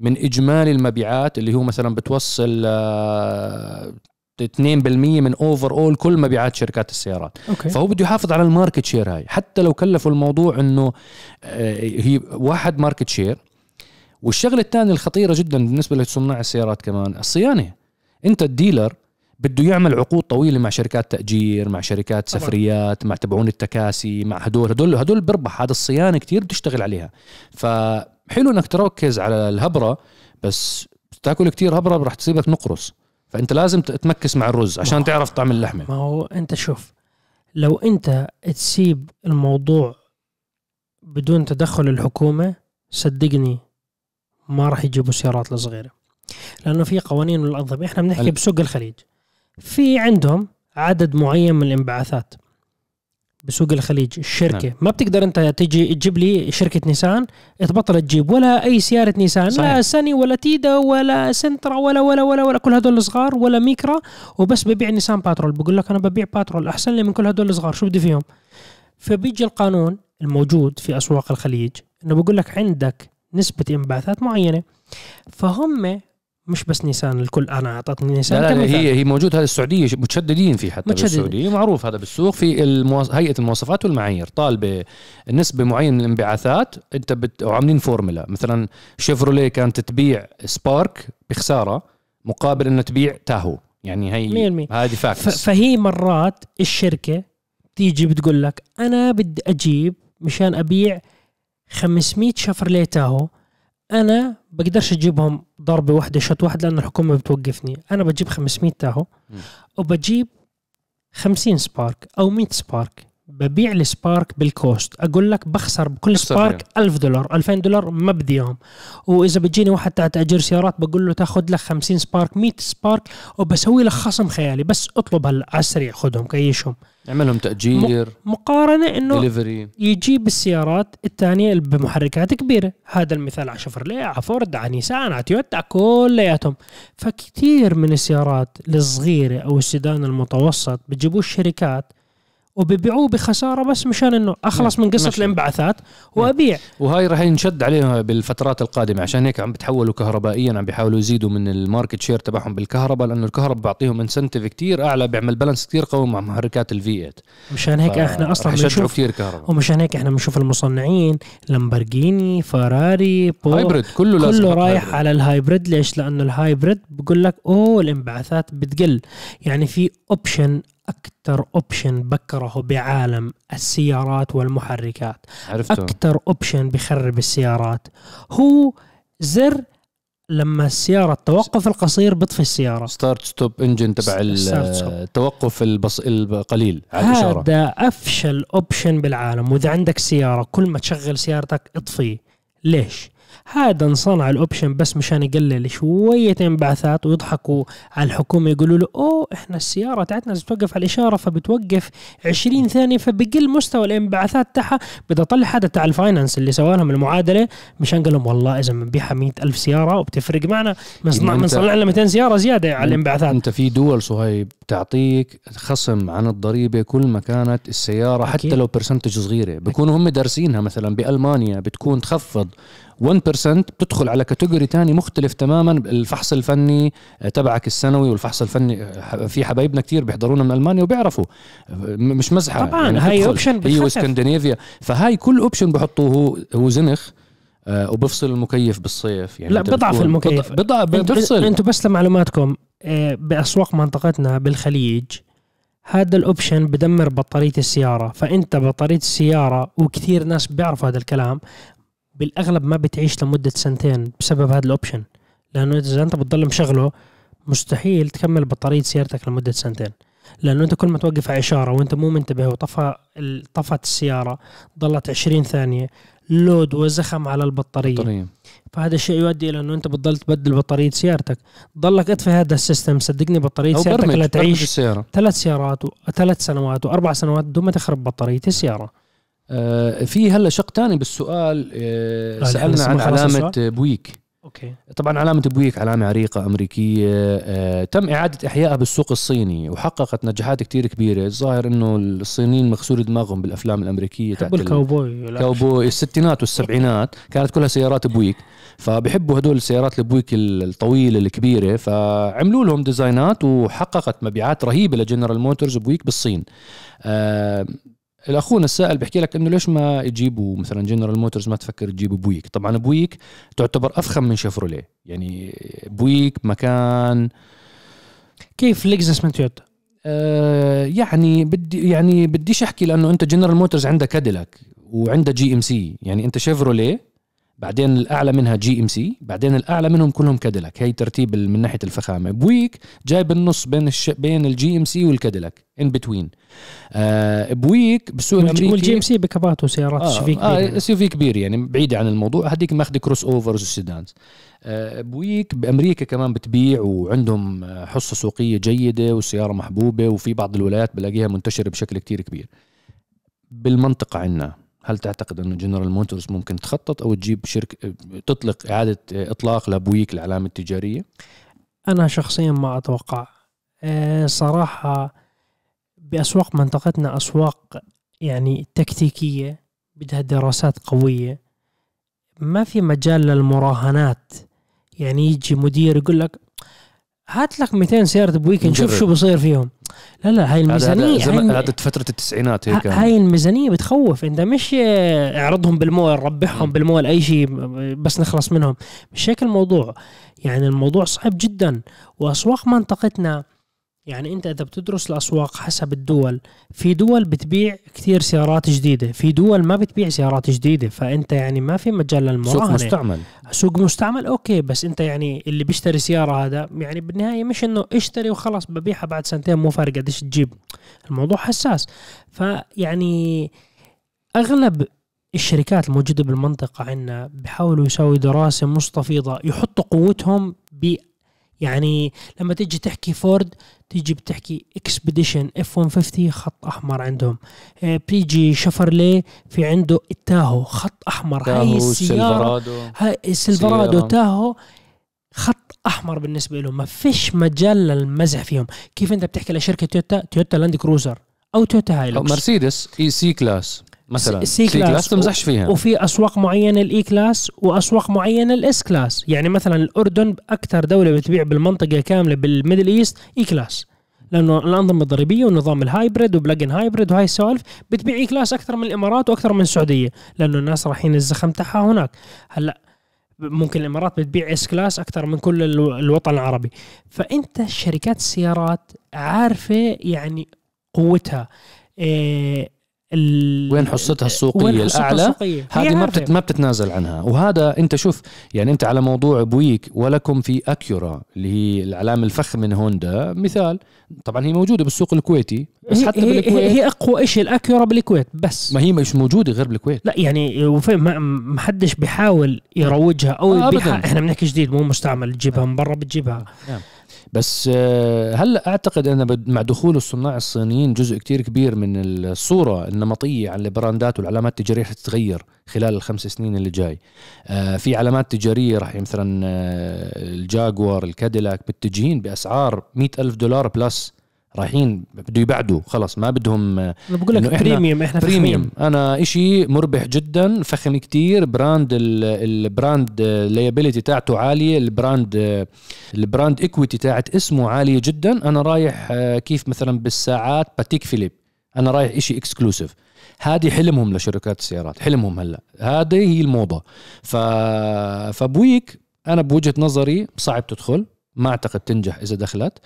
من إجمالي المبيعات اللي هو مثلا بتوصل آه، 2% من overall كل مبيعات شركات السيارات. okay. فهو بده يحافظ على ال market share هاي. حتى لو كلفوا الموضوع إنه آه، هي واحد ماركت شير والشغلة الثانية الخطيرة جدا بالنسبة لصناع السيارات كمان الصيانة. أنت ال dealer بده يعمل عقود طويلة مع شركات تأجير مع شركات. سفريات مع تبعون التكاسي مع هدول. هدول هدول بربح. هذا الصيانة كتير بتشتغل عليها. فحلو إنك تركز على الهبرة بس تاكل كتير هبرة رح تصيبك نقرص فأنت لازم تمكس مع الرز عشان ما- تعرف طعم اللحمة. ما هو أنت شوف لو أنت تسيب الموضوع بدون تدخل الحكومة صدقني ما راح يجيبوا سيارات الصغيرة لأنه في قوانين من الأنظمة إحنا بنحكي بسوق الخليج. في عندهم عدد معين من الانبعاثات. بسوق الخليج الشركة نعم. ما بتقدر أنت تجي تجيب لي شركة نيسان تبطل تجيب ولا أي سيارة نيسان صحيح. لا صني ولا تيدا ولا سنترا ولا ولا ولا ولا كل هدول الصغار ولا ميكرا وبس ببيع نيسان باترول بقول لك أنا ببيع باترول أحسن لي من كل هدول الصغار شو بدي فيهم فبيجي القانون الموجود في أسواق الخليج إنه بقول لك عندك نسبة انبعاثات معينة فهم مش بس نيسان الكل أنا أعطتني نيسان لا لا. هي هي موجود هذا السعودية متشددين فيه حتى متشددين. بالسعودية معروف هذا بالسوق في المواص... هيئة المواصفات والمعايير طالبة نسبة معينة من الانبعاثات أنت بت... وعاملين فورمولا مثلا شيفروليه كانت تبيع سبارك بخسارة مقابل إنه تبيع تاهو يعني هي 100%. هذه f- facts فهي مرات الشركة تيجي بتقول لك أنا بدي أجيب مشان أبيع 500 شفرليه تاهو أنا بقدرش أجيبهم ضربة واحدة shot واحد لأن الحكومة بتوقفني أنا بجيب 500 تاهو. وبجيب 50 سبارك أو 100 سبارك ببيع السبارك بال cost. أقول لك بخسر بكل سبارك 1000 دولار 2000 دولار ما بدي إياهم. وإذا بتجيني واحد تاع تاجير سيارات بقول له تاخذ لك 50 سبارك 100 سبارك وبسوي لك خصم خيالي. بس اطلب هلا على السريع خذهم كيشهم اعملهم تأجير مقارنة إنه دليفري يجيب السيارات الثانية بمحركات كبيرة. هذا المثال على شفرليه على فورد على نيسان على تويوتا كلياتهم. فكتير من السيارات الصغيرة أو السيدان المتوسط بيجيبوه الشركات وبيبيعوه بخسارة بس مشان إنه أخلص من قصة ماشي. الانبعاثات وأبيع. وهاي راح ينشد عليها بالفترات القادمة. عشان هيك عم بتحولوا كهربائيا عم بيحاولوا يزيدوا من ال market share تبعهم بالكهرباء لأنه الكهرباء بعطيهم incentive كتير أعلى بيعمل balance كتير قوي مع محركات ال V 8 مشان هيك إحنا أصلا بنشوف كتير كهرباء. ومشان هيك إحنا بنشوف المصنعين لامبرجيني فراري بو hybrid كله لازم كله يحط رايح hybrid. على ال hybrid ليش؟ لأنه ال hybrid بقول لك أوه الانبعاثات بتقل. يعني في option أكثر option بكرهه بعالم السيارات والمحركات. عرفته. أكثر option بخرب السيارات. هو زر لما السيارة التوقف القصير بيطفي السيارة. start stop engine تبع. التوقف البص... القليل على الإشارة. هذا أفشل option بالعالم. وإذا عندك سيارة كل ما تشغل سيارتك اطفيه ليش؟ هذا انصنع ال option بس مشان يقلل شوية انبعاثات ويضحكوا على الحكومة. يقولوا له أوه إحنا السيارة تاعتنا لازم توقف على الإشارة فبتوقف 20 ثانية فبقل مستوى الانبعاثات تاعها. بدي أطلع هذا تاع ال finance اللي سوى لهم المعادلة. مشان قال لهم والله إذا بنبيعها 100 ألف سيارة وبتفرق معنا بنصنع بنصنع لنا 200 سيارة زيادة على الانبعاثات. أنت في دول صهيب تعطيك خصم عن الضريبة كل ما كانت السيارة أكيد. حتى لو percentage صغيرة. بيكونوا هم دارسينها مثلا بألمانيا بتكون تخفض 1% بتدخل على category تاني مختلف تماما. الفحص الفني تبعك السنوي والفحص الفني في حبايبنا كتير بيحضرونا من ألمانيا وبيعرفوا. مش مزحة طبعاً، هاي بتدخل. option هي. واسكندنافيا. فهاي كل option بحطوه هو زنخ آه، وبفصل المكيف بالصيف. يعني لا، بضعف المكيف. بضع بضع أنتوا بفصل. أنتوا بس لمعلوماتكم آه، بأسواق منطقتنا بالخليج هذا ال option بدمر بطارية السيارة. فأنت بطارية السيارة وكثير ناس بيعرفوا هذا الكلام بالأغلب ما بتعيش لمدة سنتين بسبب هذا ال option لأنه إذا أنت بتضل مشغله مستحيل تكمل بطارية سيارتك لمدة سنتين. لأنه أنت كل ما توقف على إشارة وأنت مو منتبه وطفى طفت السيارة ضلت 20 ثانية load وزخم على البطارية. طريق. فهذا الشيء يؤدي إلى أنه أنت بتضل تبدل بطارية سيارتك. ضلك أطفي هذا ال system صدقني بطارية سيارتك لا تعيش ثلاث سيارات وثلاث سنوات واربع سنوات بدون ما تخرب بطارية السيارة. في هلا شق تاني بالسؤال آه، سألنا عن علامة بويك. أوكي. طبعا علامة بويك علامة عريقة أمريكية آه، تم إعادة إحيائها بالسوق الصيني وحققت نجاحات كتير كبيرة. الظاهر إنه الصينيين مغسول دماغهم بالأفلام الأمريكية بحبوا الكاوبوي. الكاوبوي الستينات والسبعينات كانت كلها سيارات بويك. فبحبوا هدول السيارات البويك الطويلة الكبيرة فعملوا لهم design ات وحققت مبيعات رهيبة لجنرال موتورز بويك بالصين. آه الأخونا السائل بيحكي لك إنه ليش ما يجيبوا مثلا جنرال موتورز ما تفكر تجيبوا بويك؟ طبعا بويك تعتبر أفخم من شيفروليه يعني بويك مكان كيف لكزس من تويوتا؟ آه يعني بدي يعني بديش أحكي لأنه أنت جنرال موتورز عندها كاديلاك وعندها جي ام سي يعني أنت شيفروليه بعدين الأعلى منها جي ام سي بعدين الأعلى منهم كلهم كاديلاك هي ترتيب من ناحية الفخامة. بويك جاي بالنص بين الش... بين الجي ام سي والكاديلاك in between آه بويك بالسوق الامريكي والجي ام سي بكابات وسيارات آه في كبير. SUV كبير يعني بعيده عن الموضوع. هذيك ماخذه crossovers و sedans آه بويك بأمريكا كمان بتبيع وعندهم آه، حصة سوقية جيدة والسياره محبوبة وفي بعض الولايات بلاقيها منتشرة بشكل كتير كبير. بالمنطقة عندنا. هل تعتقد أنه جنرال موتورز ممكن تخطط أو تجيب شركه تطلق إعادة إطلاق لبويك العلامه التجارية؟ أنا شخصيا ما أتوقع. آه، صراحة بأسواق منطقتنا أسواق يعني تكتيكية بدها دراسات قوية. ما في مجال للمراهنات. يعني يجي مدير يقول لك هات لك 200 سيارة بويك نشوف نجرب. شو بصير فيهم. لا لا هاي الميزانية هذا هاي, هذا فترة التسعينات هيك. هاي الميزانية بتخوف. انت مش اعرضهم بالمول ربحهم. بالمول اي شيء بس نخلص منهم. مش هيك الموضوع. يعني الموضوع صعب جدا. وأسواق منطقتنا يعني انت اذا بتدرس الاسواق حسب الدول في دول بتبيع كثير سيارات جديدة في دول ما بتبيع سيارات جديدة فانت يعني ما في مجال سوق للمراهنه مستعمل. سوق مستعمل أوكي بس انت يعني اللي بيشتري سيارة هذا يعني بالنهاية مش انه اشتري وخلاص ببيعها بعد سنتين مو فارق قديش تجيب. الموضوع حساس. فيعني أغلب الشركات الموجودة بالمنطقة عندنا بيحاولوا يسووا دراسة مستفيضة يحطوا قوتهم ب يعني لما تيجي تحكي فورد تيجي بتحكي إكسبيديشن اف 150 خط أحمر عندهم. آه، بيجي شفرليه في عنده التاهو خط أحمر. هاي السيارة هاي السيلفرادو سيارة. تاهو خط أحمر بالنسبة له ما فيش مجال للمزح فيهم. كيف أنت بتحكي لشركة تويوتا؟ تويوتا لاند كروزر أو تويوتا هايلوكس. مرسيدس اي سي class مثلا سي class. تمزحش فيها. وفي أسواق معينة الاي class وأسواق معينة الاس class. يعني مثلا الأردن أكثر دولة بتبيع بالمنطقة كاملة بال Middle East اي class. لأنه الأنظمة الضريبية ونظام ال hybrid و plug-in hybrid وهاي السوالف بتبيع اي class أكثر من الإمارات وأكثر من السعودية لأنه الناس رايحين الزخم تاعها هناك. هلأ ممكن الإمارات بتبيع اس class أكثر من كل الو- الوطن العربي. فأنت شركات السيارات عارفة يعني قوتها. إيه وين حصتها السوقية وين حصتها الأعلى؟ السوقية؟ هذه ما. بتت ما بتتنازل عنها. وهذا أنت شوف يعني أنت على موضوع بويك ولكم في أكيورا اللي هي العلامه الفخ من هوندا. مثال طبعا هي موجودة بالسوق الكويتي بس هي حتى هي, بالكويت. هي أقوى شيء الأكيورا بالكويت بس. ما هي مش موجودة غير بالكويت. لا يعني ما حدش بيحاول يروجها أو آه، أبداً. إحنا بنحكي جديد مو مستعمل تجيبها من برا بتجيبها. بس آه، هلا أعتقد إن بد- مع دخول الصناع الصينيين جزء كتير كبير من الصورة النمطية على ال brand ات والعلامات التجارية حتتغير خلال الخمس سنين اللي جاي. آه، في علامات تجارية راح مثلا آه، الجاكوار الكاديلاك متجهين بأسعار مئة ألف دولار plus رايحين بده يبعدوا خلص ما بدهم أنا بقول لك premium إحنا premium. أنا إشي مربح جدا فخم كتير. brand ال- ال brand liability تاعته عالية ال brand ال brand equity تاعت اسمه عالية جدا. أنا رايح آه، كيف مثلا بالساعات؟ باتيك فيليب أنا رايح إشي exclusive هذه حلمهم لشركات السيارات حلمهم هلأ. هذه هي الموضة. ف فبويك أنا بوجهة نظري صعب تدخل. ما أعتقد تنجح إذا دخلت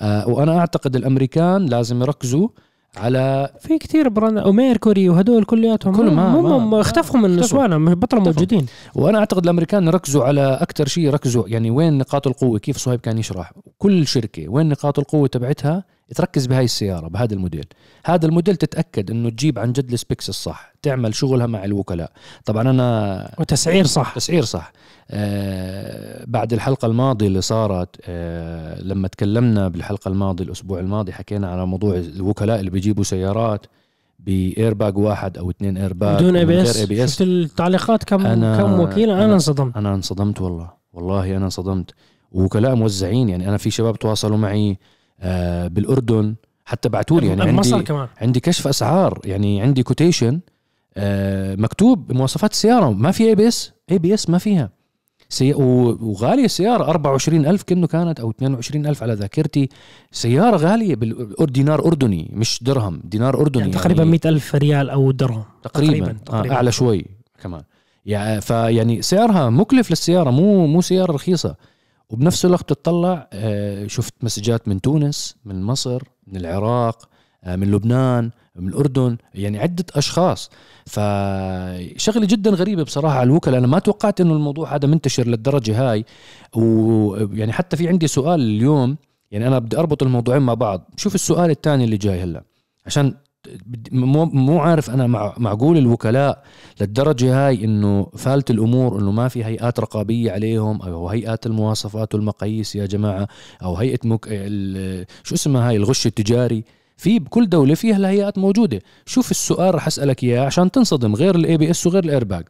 آه وأنا أعتقد الأمريكان لازم يركزوا على في كثير brand وميركوري وهدول كلياتهم كلهم ما- هم ما- هم اختفوا من. نسوانا بطلوا. موجودين وأنا أعتقد الأمريكان ركزوا على أكثر شيء ركزوا يعني وين نقاط القوة كيف صهيب كان يشرح كل شركة وين نقاط القوة تبعتها تركز بهاي السيارة بهذا الموديل. هذا الموديل تتأكد إنه تجيب عن جد ال specs الصح تعمل شغلها مع الوكلاء. طبعا أنا وتسعير صح. تسعير صح. آه بعد الحلقة الماضية اللي صارت آه لما تكلمنا بالحلقة الماضية الأسبوع الماضي حكينا على موضوع الوكلاء اللي بيجيبوا سيارات بإيرباج واحد أو اثنين إيرباج بدون ABS. شفت التعليقات؟ كم أنا- كم وكيل؟ أنا أنا- انصدمت. أنا انصدمت والله. والله أنا انصدمت. وكلاء موزعين يعني أنا في شباب تواصلوا معي آه بالأردن. حتى بعتوا لي يعني عندي كمان. عندي كشف أسعار يعني عندي quotation آه مكتوب بمواصفات السيارة ما في اي بي اس اي بي اس ما فيها. سي... وغالية السيارة 24000 كأنه كانت أو 22000 على ذاكرتي. سيارة غالية بالدينار أردني مش درهم دينار أردني يعني تقريبا 100 ألف ريال أو درهم. تقريبا, تقريباً، تقريبا. تقريباً. آه أعلى شوي كمان. يعني فيعني سعرها مكلف للسيارة مو مو سيارة رخيصة. وبنفس الوقت تطلع آه، شفت مسجات من تونس من مصر من العراق آه، من لبنان من الأردن يعني عدة أشخاص. فشغلة جدا غريبة بصراحة على الوكلاء. أنا ما توقعت أنه الموضوع هذا منتشر للدرجة هاي. ويعني حتى في عندي سؤال اليوم يعني أنا بدي أربط الموضوعين مع بعض. شوف السؤال الثاني اللي جاي هلأ. عشان مو مو عارف أنا مع معقول الوكلاء للدرجة هاي إنه فالت الأمور إنه ما في هيئات رقابية عليهم أو هيئات المواصفات والمقاييس يا جماعة أو هيئة مك... شو اسمها هاي الغش التجاري. في بكل دولة فيها الهيئات موجودة. شوف السؤال رح أسألك إياه عشان تنصدم غير ال ABS وغير الايرباج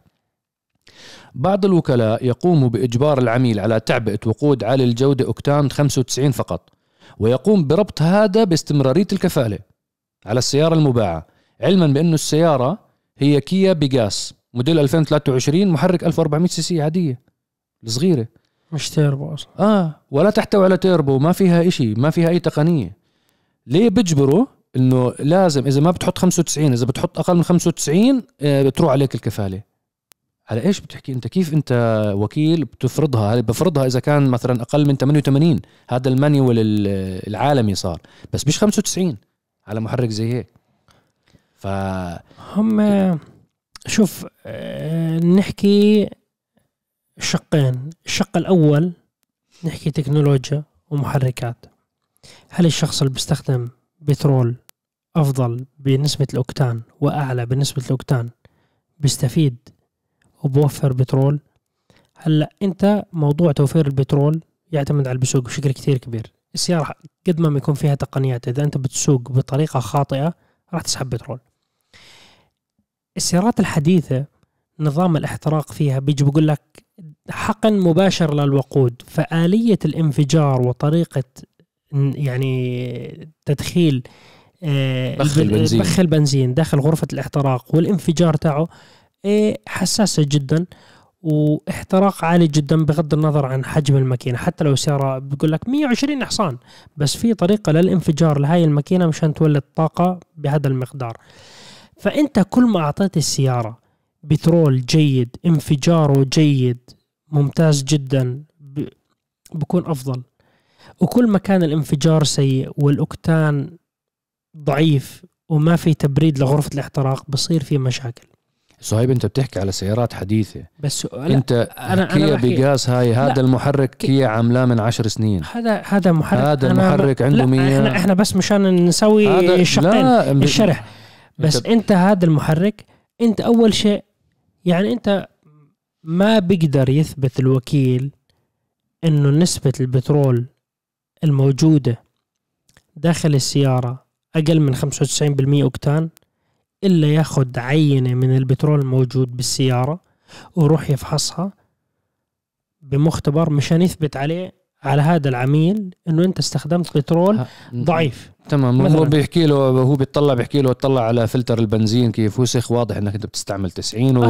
بعض الوكلاء يقوم بإجبار العميل على تعبئة وقود عالي الجودة أوكتان 95 فقط ويقوم بربط هذا باستمرارية الكفالة. على السيارة المباعة. علما بانه السيارة هي كيا بيجاس موديل 2023 محرك 1400 سي سي عادية الصغيرة. مش تيربو أصلا. آه ولا تحتوي على تيربو ما فيها إشي ما فيها أي تقنية. ليه بيجبروا؟ إنه لازم إذا ما بتحط 95 إذا بتحط أقل من 95 آه، بتروح عليك الكفالة. على إيش بتحكي؟ أنت كيف أنت وكيل بتفرضها؟ بفرضها إذا كان مثلا أقل من 88 هذا المانيوال العالمي صار بس مش 95 على محرك زي هيك. ف هم شوف آه، نحكي شقين. الشق الأول نحكي تكنولوجيا ومحركات. هل الشخص اللي بيستخدم بترول أفضل بنسبة الأوكتان وأعلى بنسبة الأوكتان بيستفيد وبوفر بترول؟ هلأ أنت موضوع توفير البترول يعتمد على البسوق بشكل كثير كبير. السيارة قد ما يكون فيها تقنيات إذا أنت بتسوق بطريقة خاطئة راح تسحب بترول. السيارات الحديثة نظام الاحتراق فيها بيجي بقول لك حقن مباشر للوقود فآلية الانفجار وطريقة يعني تدخيل آه، بخ البنزين بخ البنزين داخل غرفة الاحتراق والانفجار تاعه آه، حساسة جدا. واحتراق عالي جدا بغض النظر عن حجم الماكينة. حتى لو سياره بيقول لك 120 حصان بس في طريقة للانفجار لهاي الماكينة مشان تولد طاقة بهذا المقدار. فأنت كل ما أعطيت السيارة بترول جيد انفجاره جيد ممتاز جدا بكون أفضل. وكل ما كان الانفجار سيء والأوكتان ضعيف وما في تبريد لغرفة الاحتراق بصير في مشاكل. صهيب أنت بتحكي على سيارات حديثة. بس أنت أنا كيا بيجاس هاي هذا لا المحرك كيا عاملاه من عشر سنين. هذا هذا محرك. هذا المحرك عنده 100 إحنا إحنا بس مشان نسوي الشقين الشرح. بس انت, أنت هذا المحرك أنت أول شيء يعني أنت ما بيقدر يثبت الوكيل إنه نسبة البترول الموجودة داخل السيارة أقل من 95% أوكتان. إلا ياخد عينة من البترول الموجود بالسيارة ويروح يفحصها بمختبر مشان يثبت عليه على هذا العميل إنه أنت استخدمت بترول ضعيف. تمام. هو بيحكي له هو بيطلع بيحكي له اطلع على فلتر البنزين كيف وسخ واضح إنك أنت بتستعمل 90 و...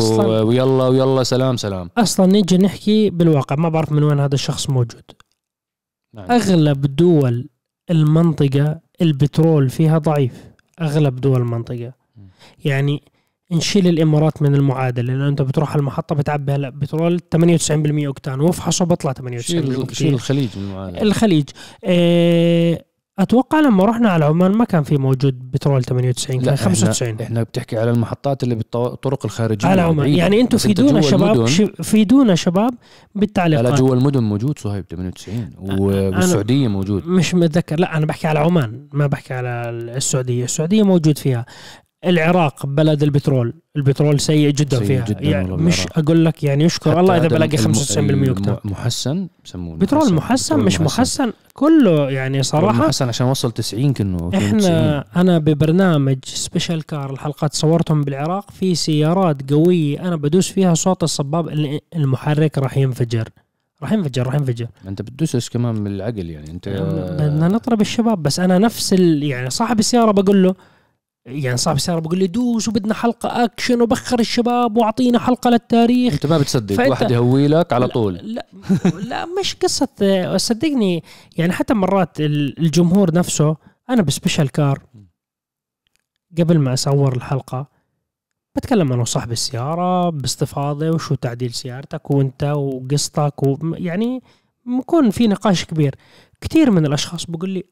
ويلا ويلا سلام سلام. أصلا نيجي نحكي بالواقع ما بعرف من وين هذا الشخص موجود. نعم. أغلب دول المنطقة البترول فيها ضعيف. أغلب دول المنطقة. يعني نشيل الإمارات من المعادلة لأنه أنت بتروح على المحطة بتعبي هلا بترول 98% أوكتان وافحصه بطلع 98% شيل, شيل الخليج من المعادلة. الخليج. آه أتوقع لما رحنا على عمان ما كان في موجود بترول 98 كان 95 إحنا, إحنا بتحكي على المحطات اللي بالطرق الخارجية على عمان. يعني أنتم فيدونا شباب فيدونا شباب بالتعليقات. لا جوا المدن موجود صهيب 98 والسعودية موجود. مش متذكر. لا أنا بحكي على عمان ما بحكي على السعودية. السعودية موجود فيها. العراق بلد البترول. البترول سيء جدا سيء فيها. جداً يعني مش أقول لك يعني يشكر الله إذا بلاقي 95% اوكتان محسن بسموه بترول محسن مش محسن. كله يعني صراحة محسن عشان وصل 90 كانه إحنا 90. أنا ببرنامج Special Car الحلقات صورتهم بالعراق في سيارات قوية أنا بدوس فيها صوت الصباب المحرك راح ينفجر. راح ينفجر راح ينفجر. أنت بتدوسش كمان بالعقل يعني أنت بدنا نطرب الشباب بس أنا نفس ال... يعني صاحب السيارة بقول له يعني صاحب السيارة بقول لي دوس وبدنا حلقة اكشن وبخر الشباب وأعطينا حلقة للتاريخ. أنت ما بتصدق واحد يهوي لك على طول. لا لا مش قصة صدقني يعني حتى مرات الجمهور نفسه أنا بسبيشال كار قبل ما أصور الحلقة بتكلم أنا وصاحب السيارة باستفاضة وشو تعديل سيارتك وأنت وقصتك ويعني بكون في نقاش كبير. كثير من الأشخاص بقول لي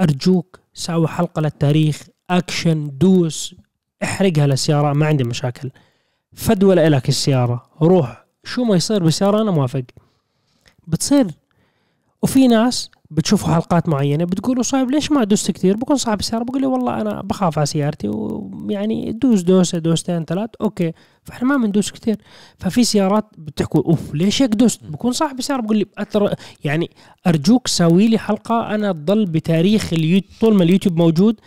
أرجوك ساوي حلقة للتاريخ أكشن دوس احرقها للسياره ما عندي مشاكل. فدوى لك السيارة روح. شو ما يصير بالسيارة أنا موافق. بتصير. وفي ناس بتشوفوا حلقات معينة بتقولوا صاحب ليش ما دوست كثير بكون صاحب السيارة بقول والله أنا بخاف على سيارتي ويعني دوس دوسة دوستين ثلاث أوكي. فإحنا ما بندوس كثير ففي سيارات بتحكوا أوف ليش هيك دوست؟ بكون صاحب السيارة بقول لي أتر... يعني أرجوك سوي لي حلقة أنا تضل بتاريخ اليوتيوب طول ما اليوتيوب موجود.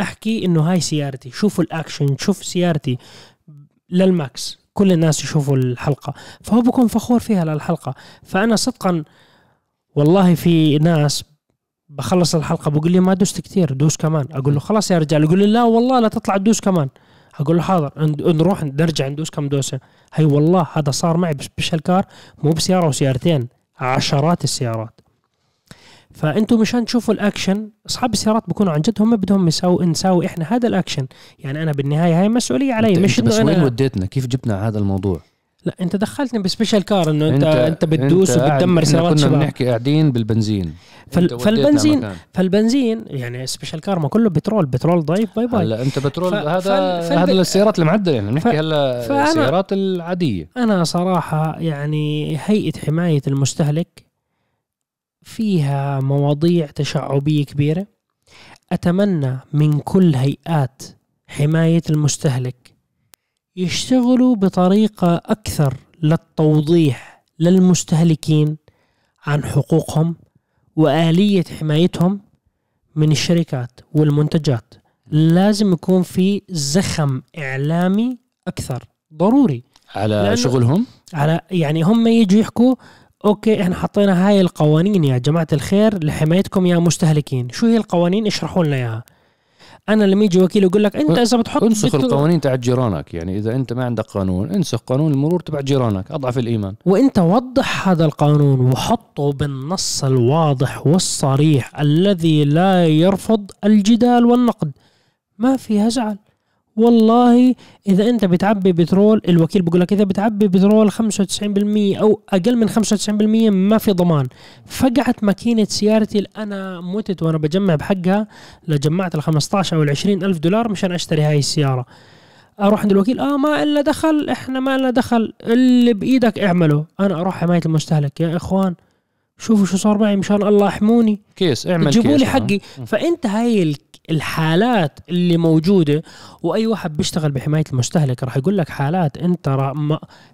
أحكي إنه هاي سيارتي شوفوا الأكشن شوف سيارتي لل max. كل الناس يشوفوا الحلقة. فهو بكون فخور فيها للحلقة. فأنا صدقا والله في ناس بخلص الحلقة بقول لي ما دوست كثير دوس كمان. أقول له خلاص يا رجال. يقول لي لا والله لا تطلع تدوس كمان. أقول له حاضر نروح نرجع ندوس كم دوسة. هي والله هذا صار معي ب Special Car مو بسيارة وسيارتين. عشرات السيارات. فأنتم مشان تشوفوا الأكشن أصحاب السيارات بكونوا عن جد هم بدهم يساوي نساوي إحنا هذا الأكشن. يعني أنا بالنهاية هاي مسؤولية علي مش إنه بس أنا وين وديتنا؟ كيف جبنا هذا الموضوع؟ لا أنت دخلتني ب Special Car إنه انت انت, بتدوس وبتدمر سيارات كنا بنحكي قاعدين بالبنزين. فال فالبنزين فالبنزين يعني Special Car ما كله بترول بترول ضعيف bye bye. هلا أنت بترول هذا فال هذا السيارات المعدله يعني بنحكي هلا السيارات العادية. أنا صراحة يعني هيئة حماية المستهلك فيها مواضيع تشعبية كبيرة. أتمنى من كل هيئات حماية المستهلك يشتغلوا بطريقة أكثر للتوضيح للمستهلكين عن حقوقهم وآلية حمايتهم من الشركات والمنتجات. لازم يكون في زخم إعلامي أكثر ضروري. على شغلهم؟ على يعني هم يجوا يحكوا أوكي إحنا حطينا هاي القوانين يا جماعة الخير لحمايتكم يا مستهلكين. شو هي القوانين؟ اشرحوا لنا إياها. أنا لما يجي وكيل يقول لك أنت إذا بتحط انسخ القوانين تاعت جيرانك يعني إذا أنت ما عندك قانون انسخ قانون المرور تبع جيرانك أضعف الإيمان. وأنت وضح هذا القانون وحطه بالنص الواضح والصريح الذي لا يرفض الجدال والنقد. ما فيها زعل. والله إذا أنت بتعبي بترول الوكيل بيقول لك إذا بتعبي بترول 95% أو أقل من 95% ما في ضمان. فقعت ماكينة سيارتي أنا متت وأنا بجمع بحقها لجمعت ال 15 أو ال 20 ألف دولار مشان أشتري هاي السيارة. أروح عند الوكيل آه ما إلا دخل إحنا ما إلا دخل. اللي بإيدك اعمله. أنا أروح حماية المستهلك. يا إخوان شوفوا شو صار معي مشان الله احموني كيس اعمل جيبوا لي حقي. فأنت هاي الحالات اللي موجودة وأي واحد بيشتغل بحماية المستهلك راح يقول لك حالات أنت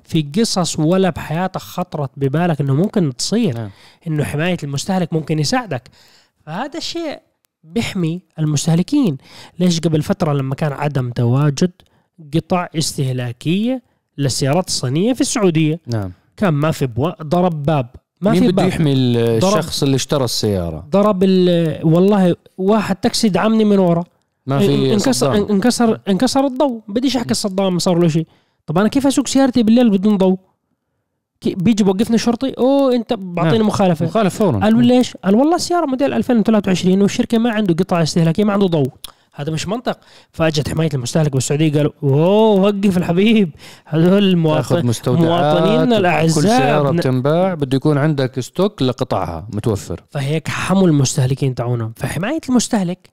في قصص ولا بحياتك خطرت ببالك إنه ممكن تصير نعم. إنه حماية المستهلك ممكن يساعدك. فهذا الشيء بيحمي المستهلكين. ليش قبل فترة لما كان عدم تواجد قطع استهلاكية للسيارات الصينيه في السعودية؟ نعم. كان ما في بوا ضرب باب. ما مين في بده يحمي الشخص اللي اشترى السيارة؟ ضرب والله واحد تاكسي دعمني من ورا. ما في انكسر صدام. انكسر إنكسر الضوء. بديش أحكي الصدام صار له شيء. طب أنا كيف أسوق سيارتي بالليل بدون ضوء؟ بيجي بوقفني شرطي أوه أنت بعطيني نعم. مخالفة. مخالف فورا. قالوا ليش؟ قال والله السيارة موديل 2023 والشركة ما عنده قطع استهلاكية ما عنده ضوء. هذا مش منطق. فاجت حماية المستهلك بالسعودية قالوا أوه وقف الحبيب. هذول مواطنينا الاعزاء كل سيارة بتنباع بده يكون عندك ستوك لقطعها متوفر. فهيك حموا المستهلكين تاعونهم. فحماية المستهلك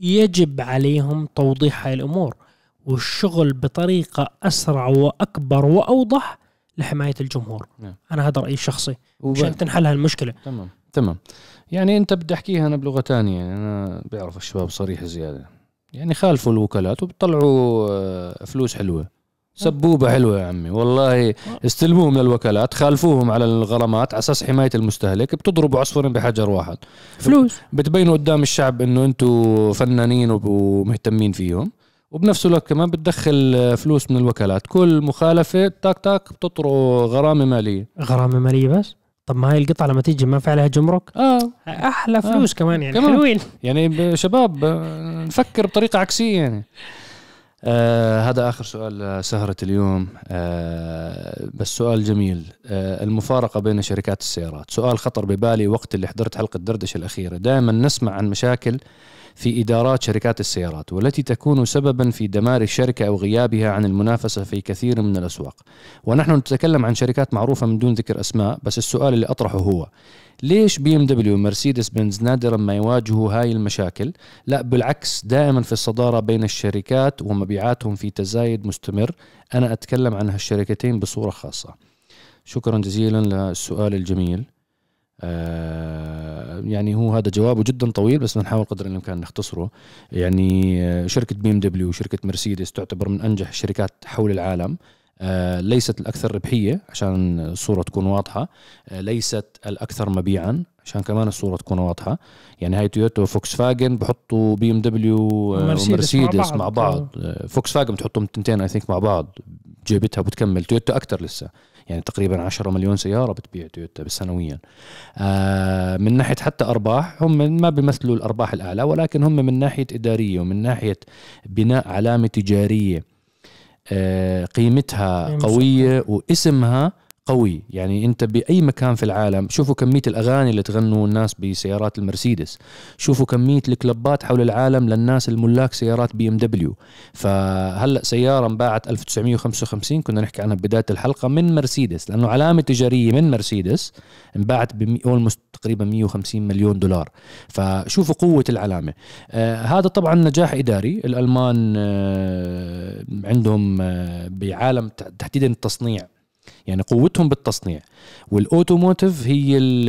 يجب عليهم توضيح هاي الأمور والشغل بطريقة أسرع وأكبر وأوضح لحماية الجمهور. نعم. أنا هذا رأيي الشخصي. عشان تنحل هالمشكلة. تمام تمام. يعني انت بدي احكيها أنا بلغة ثانية يعني أنا بعرف الشباب صريح زيادة. يعني خالفوا الوكالات وبيطلعوا آه، فلوس حلوة. سبوبة حلوة يا عمي والله استلموهم للوكالات خالفوهم على الغرامات على أساس حماية المستهلك بتضربوا عصفورين بحجر واحد. فلوس. بتبينوا قدام الشعب إنه أنتم فنانين ومهتمين فيهم. وبنفس الوقت كمان بتدخل فلوس من الوكالات. كل مخالفة تاك تاك بتطروا غرامة مالية. غرامة مالية بس؟ طب ما هاي القطعة لما تيجي ما في عليها جمرك آه. أحلى آه. فلوس آه. كمان يعني كمان. حلوين. يعني شباب نفكر بطريقة عكسية يعني. آه هذا آخر سؤال سهرة اليوم. آه بس سؤال جميل. آه المفارقة بين شركات السيارات. سؤال خطر ببالي وقت اللي حضرت حلقة دردشة الأخيرة. دائما نسمع عن مشاكل في إدارات شركات السيارات والتي تكون سببا في دمار الشركة أو غيابها عن المنافسة في كثير من الأسواق. ونحن نتكلم عن شركات معروفة من دون ذكر أسماء بس السؤال اللي أطرحه هو ليش BMW ومرسيدس بنز نادرا ما يواجهوا هاي المشاكل؟ لا بالعكس دائما في الصدارة بين الشركات ومبيعاتهم في تزايد مستمر. أنا أتكلم عن هالشركتين بصورة خاصة. شكرا جزيلا للسؤال الجميل. يعني هو هذا جوابه جدا طويل بس بنحاول قدر الإمكان نختصره. يعني آه، شركة BMW وشركة مرسيدس تعتبر من أنجح الشركات حول العالم. آه ليست الأكثر ربحية عشان الصورة تكون واضحة. آه ليست الأكثر مبيعا عشان كمان الصورة تكون واضحة. يعني هاي تويوتا وفوكس فاجن بحطوا BMW ومرسيدس مع بعض, مع بعض. آه. فوكس فاجن بتحطهم تنتين I think مع بعض. جيبتها بتكمل تويوتا أكثر لسه. يعني تقريبا 10 مليون سيارة بتبيع تويوتا سنويا آه من ناحية حتى أرباح هم ما بيمثلوا الأرباح الأعلى ولكن هم من ناحية إدارية ومن ناحية بناء علامة تجارية آه قيمتها قوية واسمها قوي. يعني انت بأي مكان في العالم شوفوا كمية الأغاني اللي تغنوا الناس بسيارات المرسيدس. شوفوا كمية ال club ات حول العالم للناس الملاك سيارات BMW. فهلأ سيارة انباعت 1955 كنا نحكي عنها بداية الحلقة من مرسيدس. لأنه علامة تجارية من مرسيدس انباعت ب تقريبا 150 مليون دولار. فشوفوا قوة العلامة. آه هذا طبعا نجاح إداري. الألمان آه عندهم آه بعالم تحديدا التصنيع. يعني قوتهم بالتصنيع. والأوتوموتيف هي ال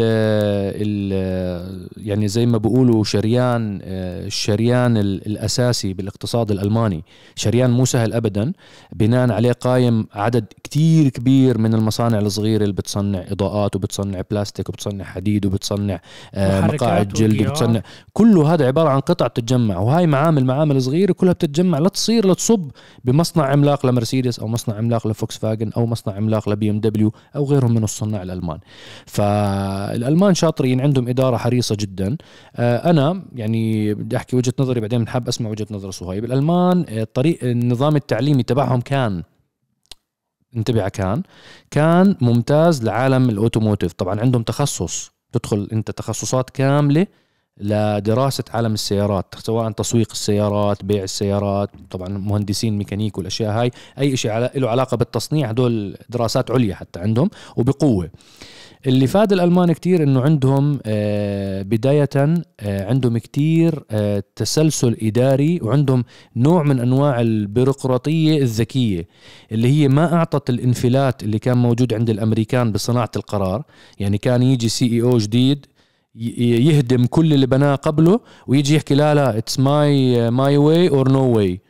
ال يعني زي ما بيقولوا شريان الشريان الأساسي بالاقتصاد الألماني. شريان مو سهل ابدا. بناء عليه قايم عدد كتير كبير من المصانع الصغيرة اللي بتصنع إضاءات وبتصنع بلاستيك وبتصنع حديد وبتصنع آه، مقاعد جلد وبتصنع. كله هذا عبارة عن قطع بتتجمع. وهاي معامل معامل صغيرة كلها بتتجمع. لتصير لتصب بمصنع عملاق لمرسيدس أو مصنع عملاق لفوكس فاجن أو مصنع عملاق ل BMW أو غيرهم من الصناع الألمان. فالألمان شاطرين عندهم إدارة حريصة جدا. آه، أنا يعني بدي أحكي وجهة نظري بعدين بنحب أسمع وجهة نظر صهيب. الألمان آه، طريق النظام التعليمي تبعهم كان انتبه كان كان ممتاز لعالم ال automotive. طبعا عندهم تخصص تدخل أنت تخصصات كاملة لدراسة عالم السيارات سواء تسويق السيارات بيع السيارات طبعا مهندسين ميكانيك والأشياء هاي أي شيء له علاقة بالتصنيع هدول دراسات عليا حتى عندهم وبقوة. اللي فاد الألمان كتير إنه عندهم آه، بداية آه، عندهم كتير آه، تسلسل إداري وعندهم نوع من أنواع البيروقراطية الذكية اللي هي ما أعطت الانفلات اللي كان موجود عند الأمريكان بصناعة القرار. يعني كان يجي CEO جديد يهدم كل اللي بناه قبله ويجي يحكي لا لا it's my my way or no way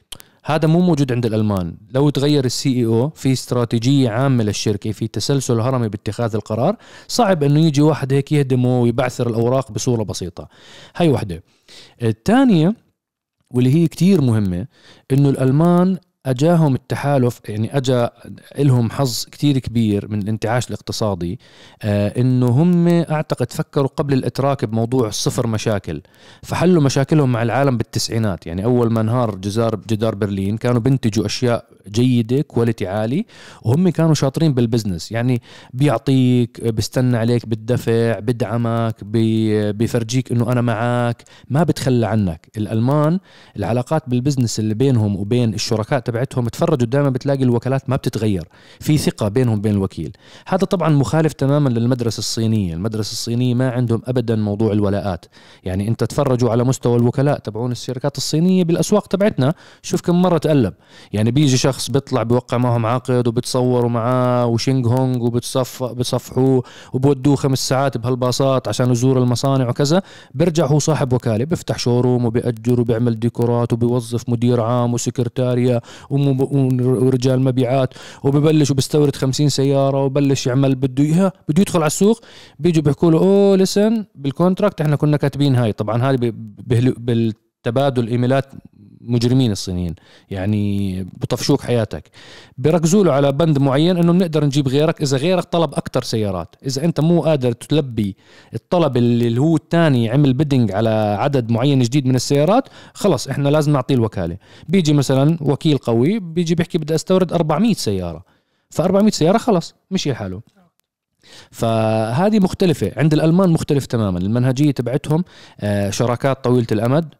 هذا مو موجود عند الألمان. لو تغير ال CEO في استراتيجية عامة للشركة في تسلسل هرمي باتخاذ القرار صعب إنه يجي واحد هيك يهدمه ويبعثر الأوراق بصورة بسيطة. هاي وحده الثانية واللي هي كتير مهمة إنه الألمان أجاهم التحالف يعني اجى لهم حظ كتير كبير من الانتعاش الاقتصادي آه إنه هم أعتقد فكروا قبل الإتراك بموضوع الصفر مشاكل. فحلوا مشاكلهم مع العالم بالتسعينات يعني أول ما انهار جدار جدار برلين كانوا بينتجوا أشياء جيدة quality عالي وهم كانوا شاطرين بال business يعني بيعطيك بيستنى عليك بالدفع بدعمك بيفرجيك إنه أنا معك ما بتخلى عنك. الألمان العلاقات بالبزنس اللي بينهم وبين الشركاء تبعتهم تفرجوا دائما بتلاقي الوكالات ما بتتغير في ثقة بينهم وبين الوكيل. هذا طبعا مخالف تماما للمدرسة الصينية المدرسة الصينية ما عندهم ابدا موضوع الولاءات. يعني أنت تفرجوا على مستوى الوكلاء تبعون الشركات الصينية بالأسواق تبعتنا شوف كم مرة تقلب يعني بيجي شخص بيطلع بيوقع معهم عقد وبتصوروا معاه وشينغ هونغ وبتصف وبودوه خمس ساعات بهالباصات عشان يزور المصانع وكذا بيرجع هو صاحب وكالة بيفتح showroom وبيأجر وبيعمل ديكورات وبيوظف مدير عام وسكرتاريا ورجال مبيعات وببلش وبستورد 50 سيارة وبلش يعمل بده إياها بده يدخل على السوق بيجوا بيحكوا له oh listen بال contract إحنا كنا كاتبين هاي. طبعا هذه بالتبادل إيميلات مجرمين الصينيين. يعني بطفشوك حياتك. بيركزوا له على بند معين إنه بنقدر نجيب غيرك. إذا غيرك طلب أكثر سيارات. إذا أنت مو قادر تلبي الطلب اللي هو الثاني عمل بيدنج على عدد معين جديد من السيارات خلص إحنا لازم نعطيه الوكالة. بيجي مثلا وكيل قوي بيجي بيحكي بدي أستورد 400 سيارة. ف 400 سيارة خلص مشي حاله. فهذه مختلفة. عند الألمان مختلف تماما. المنهجية تبعتهم آه، شراكات طويلة الأمد.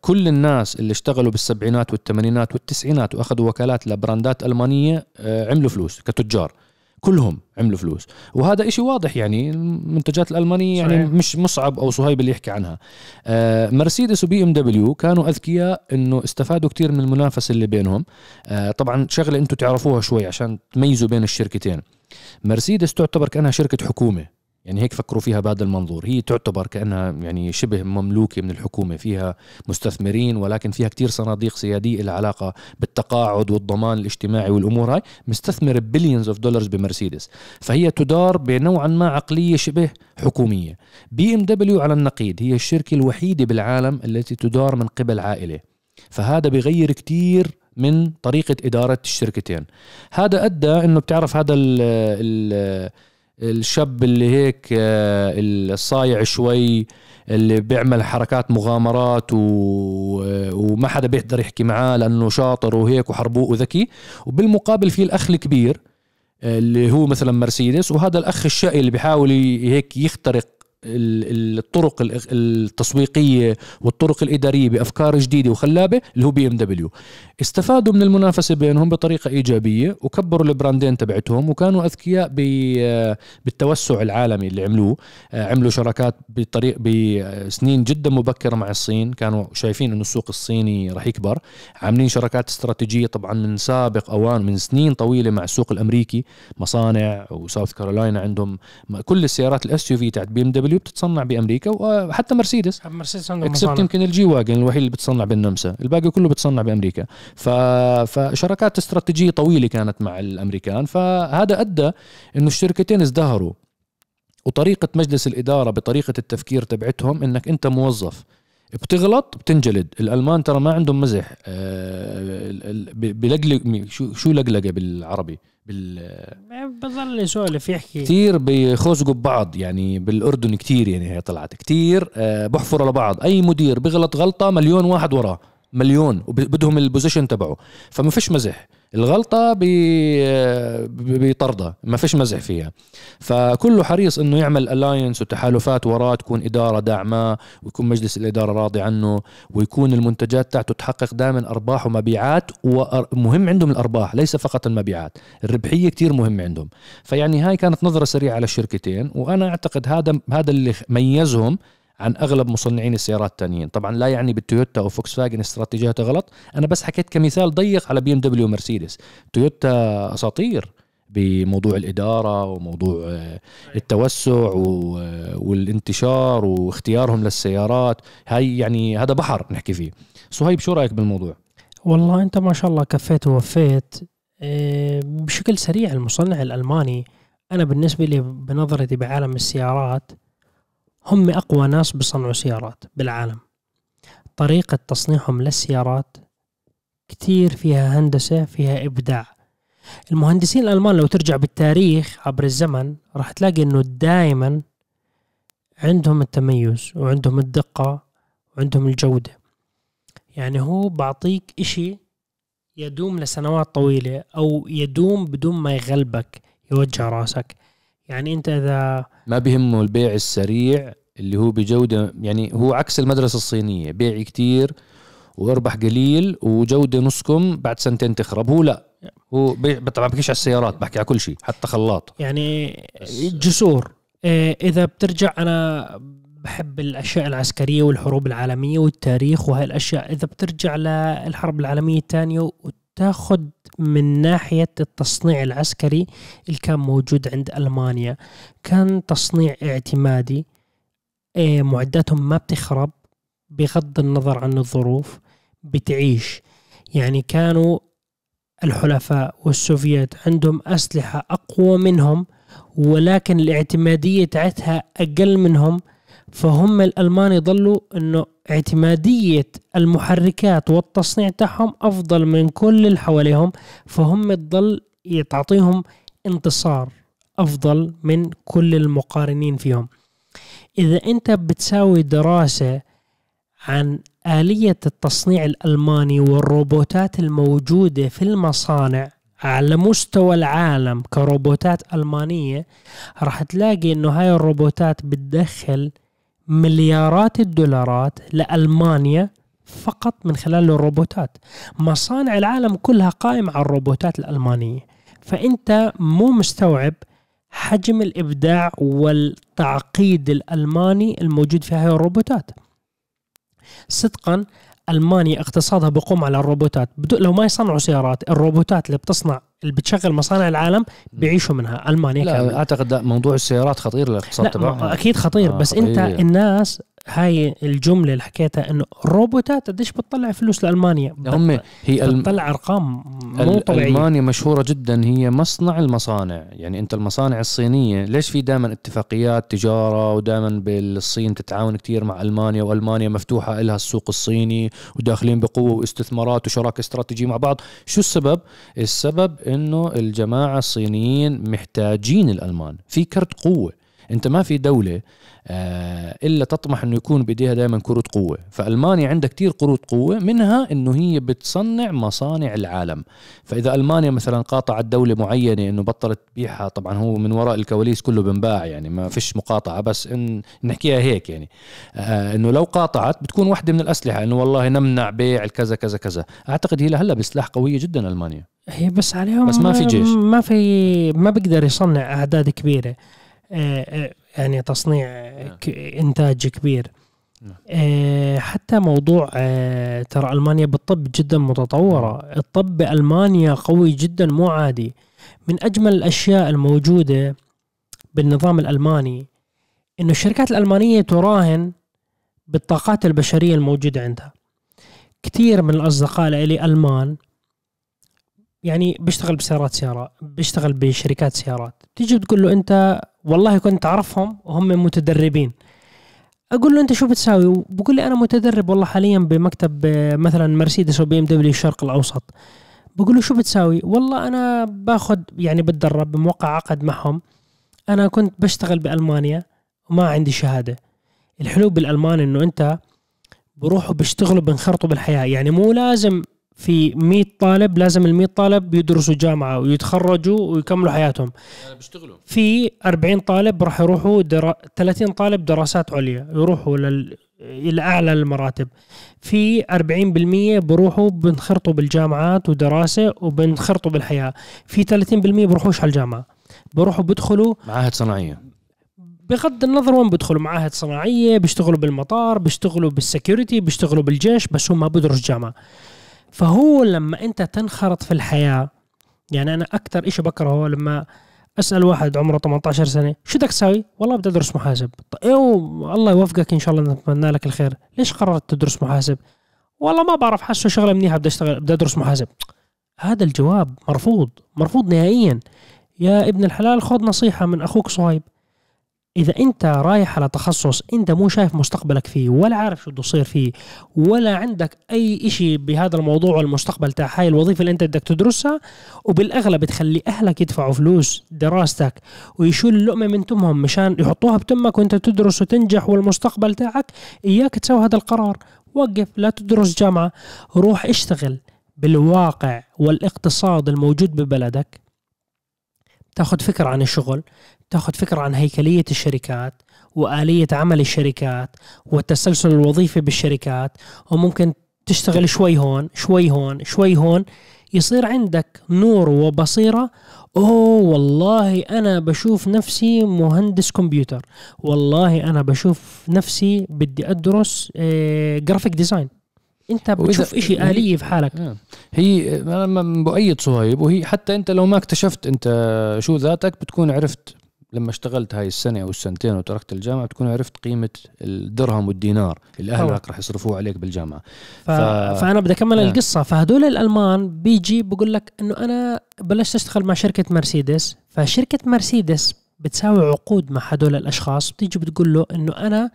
كل الناس اللي اشتغلوا بالسبعينات والثمانينات والتسعينات وأخذوا وكالات لبراندات ألمانية آه، عملوا فلوس كتجار. كلهم عملوا فلوس. وهذا إشي واضح يعني المنتجات الألمانية يعني صحيح. مش مصعب أو صهيب اللي يحكي عنها. آه مرسيدس وبي إم دبليو كانوا أذكياء إنه استفادوا كتير من المنافسة اللي بينهم. آه طبعا شغلة أنتم تعرفوها شوي عشان تميزوا بين الشركتين. مرسيدس تعتبر كأنها شركة حكومة. يعني هيك فكروا فيها بهذا المنظور. هي تعتبر كأنها يعني شبه مملوكة من الحكومة فيها مستثمرين ولكن فيها كتير صناديق سيادية لها علاقة بالتقاعد والضمان الاجتماعي والأمور هاي مستثمر billions of dollars بمرسيدس. فهي تدار بنوعا ما عقلية شبه حكومية. بي ام دبليو على النقيض هي الشركة الوحيدة بالعالم التي تدار من قبل عائلة. فهذا بغير كتير من طريقة إدارة الشركتين. هذا أدى أنه بتعرف هذا ال ال الشاب اللي هيك آه، الصايع شوي اللي بيعمل حركات مغامرات و... وما حدا بيقدر يحكي معاه لأنه شاطر وهيك وحربوق وذكي. وبالمقابل في الأخ الكبير اللي هو مثلا مرسيدس وهذا الأخ الشقي اللي بيحاول هيك يخترق الطرق التسويقية والطرق الإدارية بأفكار جديدة وخلابة اللي هو بي إم دبليو. استفادوا من المنافسة بينهم بطريقة إيجابية وكبروا البراندين تبعتهم وكانوا أذكياء بالتوسع العالمي اللي عملوه. عملوا شراكات بطريق بسنين جدا مبكرة مع الصين. كانوا شايفين إنه السوق الصيني راح يكبر. عاملين شراكات استراتيجية طبعا من سابق أوان من سنين طويلة مع السوق الأمريكي. مصانع وساوث كارولاينا عندهم كل السيارات ال SUV تاعت بي إم دبليو بتتصنع بأمريكا وحتى مرسيدس. مرسيدس عندهم يمكن ال G-Wagon الوحيد اللي بتصنع بالنمسا. الباقي كله بتصنع بأمريكا. ف... فشراكات استراتيجية طويلة كانت مع الأمريكان. فهذا أدى إنه الشركتين ازدهروا. وطريقة مجلس الإدارة بطريقة التفكير تبعتهم إنك أنت موظف. بتغلط بتنجلد. الألمان ترى ما عندهم مزح آه، بلقلق شو شو لقلقه بالعربي؟ بال بضل يسولف يحكي. كثير بيخوزقوا ببعض يعني بالأردن كثير يعني هي طلعت. كثير آه، بحفروا لبعض. أي مدير بغلط غلطة مليون واحد وراه مليون وبدهم البوزيشن تبعه. فما فيش مزح. الغلطة بطردها ما فيش مزح فيها. فكله حريص إنه يعمل alliance وتحالفات وراه تكون إدارة داعمة ويكون مجلس الإدارة راضي عنه ويكون المنتجات تاعته تحقق دائما أرباح ومبيعات ومهم عندهم الأرباح ليس فقط المبيعات الربحية كتير مهمة عندهم. فيعني هاي كانت نظرة سريعة على الشركتين وأنا أعتقد هذا هذا اللي ميزهم عن أغلب مصنعين السيارات الثانيين طبعا لا يعني بالتويوتا أو فوكس فاجن استراتيجيتها غلط. أنا بس حكيت كمثال ضيق على بي إم دبليو ومرسيدس. تويوتا أساطير بموضوع الإدارة وموضوع آه، التوسع والانتشار واختيارهم للسيارات. هاي يعني هذا بحر نحكي فيه. صهيب شو رأيك بالموضوع؟ والله أنت ما شاء الله كفيت ووفيت. آه، بشكل سريع المصنع الألماني. أنا بالنسبة لي بنظرتي بعالم السيارات هم أقوى ناس بصنعوا سيارات بالعالم. طريقة تصنيعهم للسيارات كتير فيها هندسة فيها إبداع. المهندسين الألمان لو ترجع بالتاريخ عبر الزمن راح تلاقي إنه دائما عندهم التميز وعندهم الدقة وعندهم الجودة. يعني هو بعطيك إشي يدوم لسنوات طويلة أو يدوم بدون ما يغلبك يوجه رأسك. يعني انت اذا ما بيهمه البيع السريع اللي هو بجودة يعني هو عكس المدرسة الصينية بيع كتير وأربح قليل وجودة نصكم بعد سنتين تخرب هو لا. هو طبعا بحكيش على السيارات بحكي على كل شيء حتى خلاط. يعني جسور. آه، إذا بترجع أنا بحب الأشياء العسكرية والحروب العالمية والتاريخ وهي الاشياء إذا بترجع للحرب العالمية الثانية وتاخذ من ناحية التصنيع العسكري اللي كان موجود عند ألمانيا. كان تصنيع اعتمادي إيه، معداتهم ما بتخرب بغض النظر عن الظروف بتعيش. يعني كانوا الحلفاء والسوفيت عندهم أسلحة أقوى منهم ولكن الاعتمادية تاعتها أقل منهم فهم الألمان يضلوا إنه اعتمادية المحركات والتصنيع تاعهم أفضل من كل اللي حواليهم فهم تضل تعطيهم انتصار أفضل من كل المقارنين فيهم. إذا أنت بتساوي دراسة عن آلية التصنيع الألماني والروبوتات الموجودة في المصانع على مستوى العالم كروبوتات ألمانية راح تلاقي إنه هاي الروبوتات بتدخل مليارات الدولارات لألمانيا فقط من خلال الروبوتات. مصانع العالم كلها قائمة على الروبوتات الألمانية. فأنت مو مستوعب حجم الإبداع والتعقيد الألماني الموجود في هاي الروبوتات. صدقا ألمانيا اقتصادها بقوم على الروبوتات. لو ما يصنعوا سيارات الروبوتات اللي بتصنع اللي بتشغل مصانع العالم بيعيشوا منها المانيا لا كامل. أعتقد موضوع السيارات خطير للاقتصاد تبعها أكيد خطير آه بس خطير. انت الناس هاي الجملة اللي حكيتها إنه الروبوتات قديش بتطلع فلوس لألمانيا؟ هم هي. بتطلع أرقام مو طبيعية. ألمانيا مشهورة جدا هي مصنع المصانع. يعني أنت المصانع الصينية ليش في دائما اتفاقيات تجارة ودائما بالصين تتعاون كثير مع ألمانيا وألمانيا مفتوحة لها السوق الصيني وداخلين بقوة واستثمارات وشراكة استراتيجية مع بعض؟ شو السبب؟ السبب إنه الجماعة الصينيين محتاجين الألمان. في كرت قوة. انت ما في دولة آه، إلا تطمح إنه يكون بإيديها دائما كروت قوة. فألمانيا عندها كتير كروت قوة منها إنه هي بتصنع مصانع العالم. فإذا ألمانيا مثلا قاطعت دولة معينة إنه بطلت تبيعها طبعا هو من وراء الكواليس كله بنباع يعني ما فيش مقاطعة بس إن نحكيها هيك يعني. آه إنه لو قاطعت بتكون واحدة من الأسلحة إنه والله نمنع بيع الكذا كذا كذا. أعتقد هي لهلأ بسلاح قوية جدا ألمانيا. هي بس عليهم بس ما في جيش. ما في ما بيقدر يصنع أعداد كبيرة. يعني تصنيع نعم. إنتاج كبير. نعم. آه، حتى موضوع آه، ترى ألمانيا بالطب جدا متطورة. الطب بألمانيا قوي جدا مو عادي. من أجمل الأشياء الموجودة بالنظام الألماني إنه الشركات الألمانية تراهن بالطاقات البشرية الموجودة عندها. كثير من الأصدقاء لي ألمان يعني بيشتغل بسيارات سيارة بيشتغل بشركات سيارات. تيجي بتقول له أنت والله كنت تعرفهم وهم متدربين. أقول له أنت شو بتساوي؟ بقول لي أنا متدرب والله حاليا بمكتب مثلا مرسيدس وبي إم دبليو الشرق الأوسط. بقول له شو بتساوي؟ والله أنا باخذ يعني بتدرب بموقع عقد معهم. أنا كنت بشتغل بألمانيا وما عندي شهادة. الحلو بالألمان إنه أنت بروحوا بيشتغلوا بنخرطوا بالحياة. يعني مو لازم في 100 طالب لازم ال 100 طالب يدرسوا جامعة ويتخرجوا ويكملوا حياتهم. بيشتغلوا؟ في 40 طالب راح يروحوا درا... 30 طالب دراسات عليا يروحوا لل... إلى أعلى المراتب. في 40% بروحوا بنخرطوا بالجامعات ودراسة وبنخرطوا بالحياة. في 30% بروحوش على الجامعة. بروحوا بدخلوا معاهد صناعية. بغض النظر وين بدخلوا معاهد صناعية بيشتغلوا بالمطار بيشتغلوا بالسكيورتي بيشتغلوا بالجيش بس هو ما بدرس جامعة. فهو لما أنت تنخرط في الحياة يعني أنا أكثر إشي بكرهه لما أسأل واحد عمره 18 سنة شو بدك تسوي؟ والله بدي أدرس محاسب. طيب الله يوفقك إن شاء الله نتمنى لك الخير. ليش قررت تدرس محاسب؟ والله ما بعرف حاسه شغلة منيحة بدي أشتغل بدي أدرس محاسب. هذا الجواب مرفوض مرفوض نهائيا. يا ابن الحلال خذ نصيحة من أخوك صهيب. إذا أنت رايح على تخصص أنت مو شايف مستقبلك فيه ولا عارف شو بده يصير فيه ولا عندك أي إشي بهذا الموضوع والمستقبل تاع هاي الوظيفة اللي أنت بدك تدرسها وبالأغلب تخلي أهلك يدفعوا فلوس دراستك ويشيلوا اللقمة من تمهم مشان يحطوها بتمك وأنت تدرس وتنجح والمستقبل تاعك إياك تسوي هذا القرار. وقف لا تدرس جامعة روح اشتغل بالواقع والإقتصاد الموجود ببلدك. تاخذ فكرة عن الشغل تاخذ فكرة عن هيكلية الشركات وآلية عمل الشركات والتسلسل الوظيفي بالشركات وممكن تشتغل شوي هون شوي هون شوي هون يصير عندك نور وبصيرة أوه والله أنا بشوف نفسي مهندس كمبيوتر والله أنا بشوف نفسي بدي أدرس graphic design أنت بتشوف إشي الي في حالك آه. هي أنا م- بؤيد صهيب وهي حتى أنت لو ما اكتشفت أنت شو ذاتك بتكون عرفت لما اشتغلت هاي السنة أو السنتين وتركت الجامعة بتكون عرفت قيمة الدرهم والدينار اللي. أهلك رح يصرفوه عليك بالجامعة ف... ف- فأنا بدي أكمل آه. القصة فهدول الألمان بيجي بقول لك إنه أنا بلشت أشتغل مع شركة مرسيدس فشركة مرسيدس بتساوي عقود مع هدول الأشخاص بتيجي بتقول له إنه أنا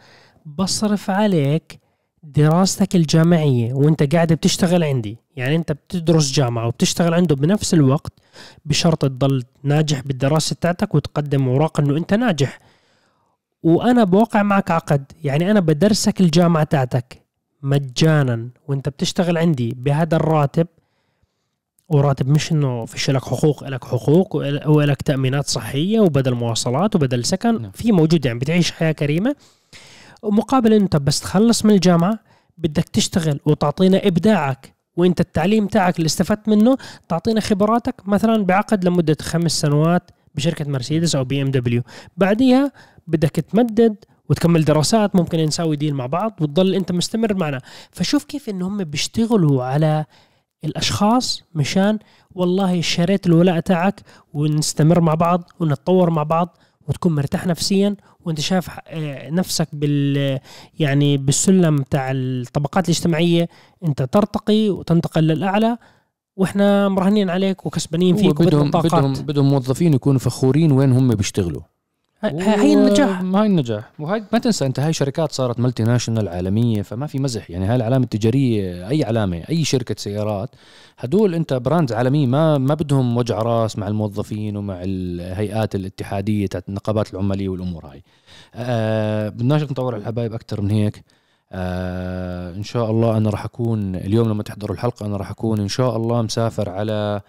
بصرف عليك دراستك الجامعية وانت قاعد بتشتغل عندي يعني انت بتدرس جامعة وبتشتغل عنده بنفس الوقت بشرط تضل ناجح بالدراسة بتاعتك وتقدم أوراق إنه انت ناجح وأنا بوقع معك عقد يعني أنا بدرسك الجامعة تاعتك مجانا وانت بتشتغل عندي بهذا الراتب وراتب مش إنه فيش لك حقوق لك حقوق ولك تأمينات صحية وبدل مواصلات وبدل سكن نعم. في موجود يعني بتعيش حياة كريمة ومقابل أنت بس تخلص من الجامعة بدك تشتغل وتعطينا إبداعك وإنت التعليم تاعك اللي استفدت منه تعطينا خبراتك مثلا بعقد لمدة خمس سنوات بشركة مرسيدس أو بي إم دبليو. بعديها بدك تمدد وتكمل دراسات ممكن نساوي ديل مع بعض وتضل أنت مستمر معنا. فشوف كيف إن هم بيشتغلوا على الأشخاص مشان والله شريت الولاء تاعك ونستمر مع بعض ونتطور مع بعض. وتكون مرتاح نفسيا وأنت شايف آه، نفسك بال يعني بالسلم تاع الطبقات الاجتماعية أنت ترتقي وتنتقل للأعلى وإحنا مراهنين عليك وكسبانين فيك بدهم بدهم بدهم موظفين يكونوا فخورين وين هم بيشتغلوا. هاي هاي النجاح. هاي النجاح. وهاي ما تنسى أنت هاي شركات صارت multinational عالمية فما في مزح. يعني هاي العلامة التجارية أي علامة أي شركة سيارات هدول أنت brands عالمية ما ما بدهم وجع راس مع الموظفين ومع الهيئات الاتحادية تاعت النقابات العمالية والأمور هاي. آه بدناش نطور على الحبايب أكثر من هيك. آه إن شاء الله أنا راح أكون اليوم لما تحضروا الحلقة أنا راح أكون إن شاء الله مسافر على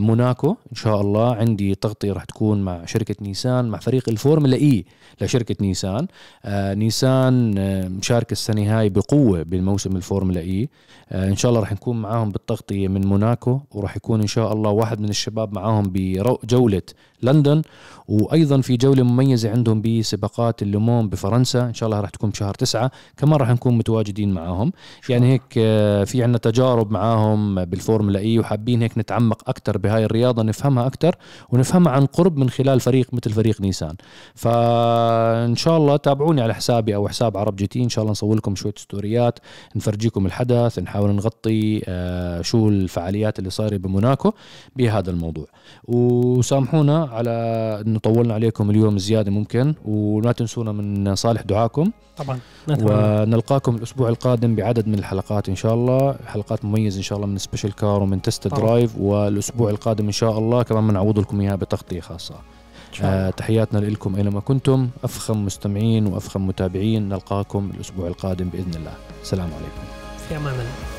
موناكو إن شاء الله عندي تغطية راح تكون مع شركة نيسان مع فريق الفورمولا إي لشركه نيسان. آه نيسان آه مشارك السنة هاي بقوة بالموسم الفورمولا إي. آه إن شاء الله راح نكون معاهم بالتغطية من موناكو وراح يكون إن شاء الله واحد من الشباب معاهم بجوله لندن. وأيضا في جولة مميزة عندهم بسباقات اللومان بفرنسا إن شاء الله راح تكون بشهر تسعة. كمان راح نكون متواجدين معاهم. يعني هيك آه، في عنا تجارب معاهم بالفورمولا إي وحابين هيك نتعمق أكثر بهاي الرياضة نفهمها أكثر ونفهمها عن قرب من خلال فريق مثل فريق نيسان. فإن شاء الله تابعوني على حسابي أو حساب عرب GT. إن شاء الله نصور لكم شوية ستوريات نفرجيكم الحدث نحاول نغطي آه، شو الفعاليات اللي صايرة بموناكو بهذا الموضوع. وسامحونا على إنه طولنا عليكم اليوم زيادة ممكن ولا تنسونا من صالح دعاكم. طبعا نتمنى. ونلقاكم الأسبوع القادم بعدد من الحلقات إن شاء الله. حلقات مميزة إن شاء الله من special car ومن test. drive والأسبوع القادم إن شاء الله. كمان بنعوض لكم اياها بتغطية خاصة. آه تحياتنا لكم اينما كنتم. أفخم مستمعين وأفخم متابعين. نلقاكم الأسبوع القادم بإذن الله. السلام عليكم. في أمان الله.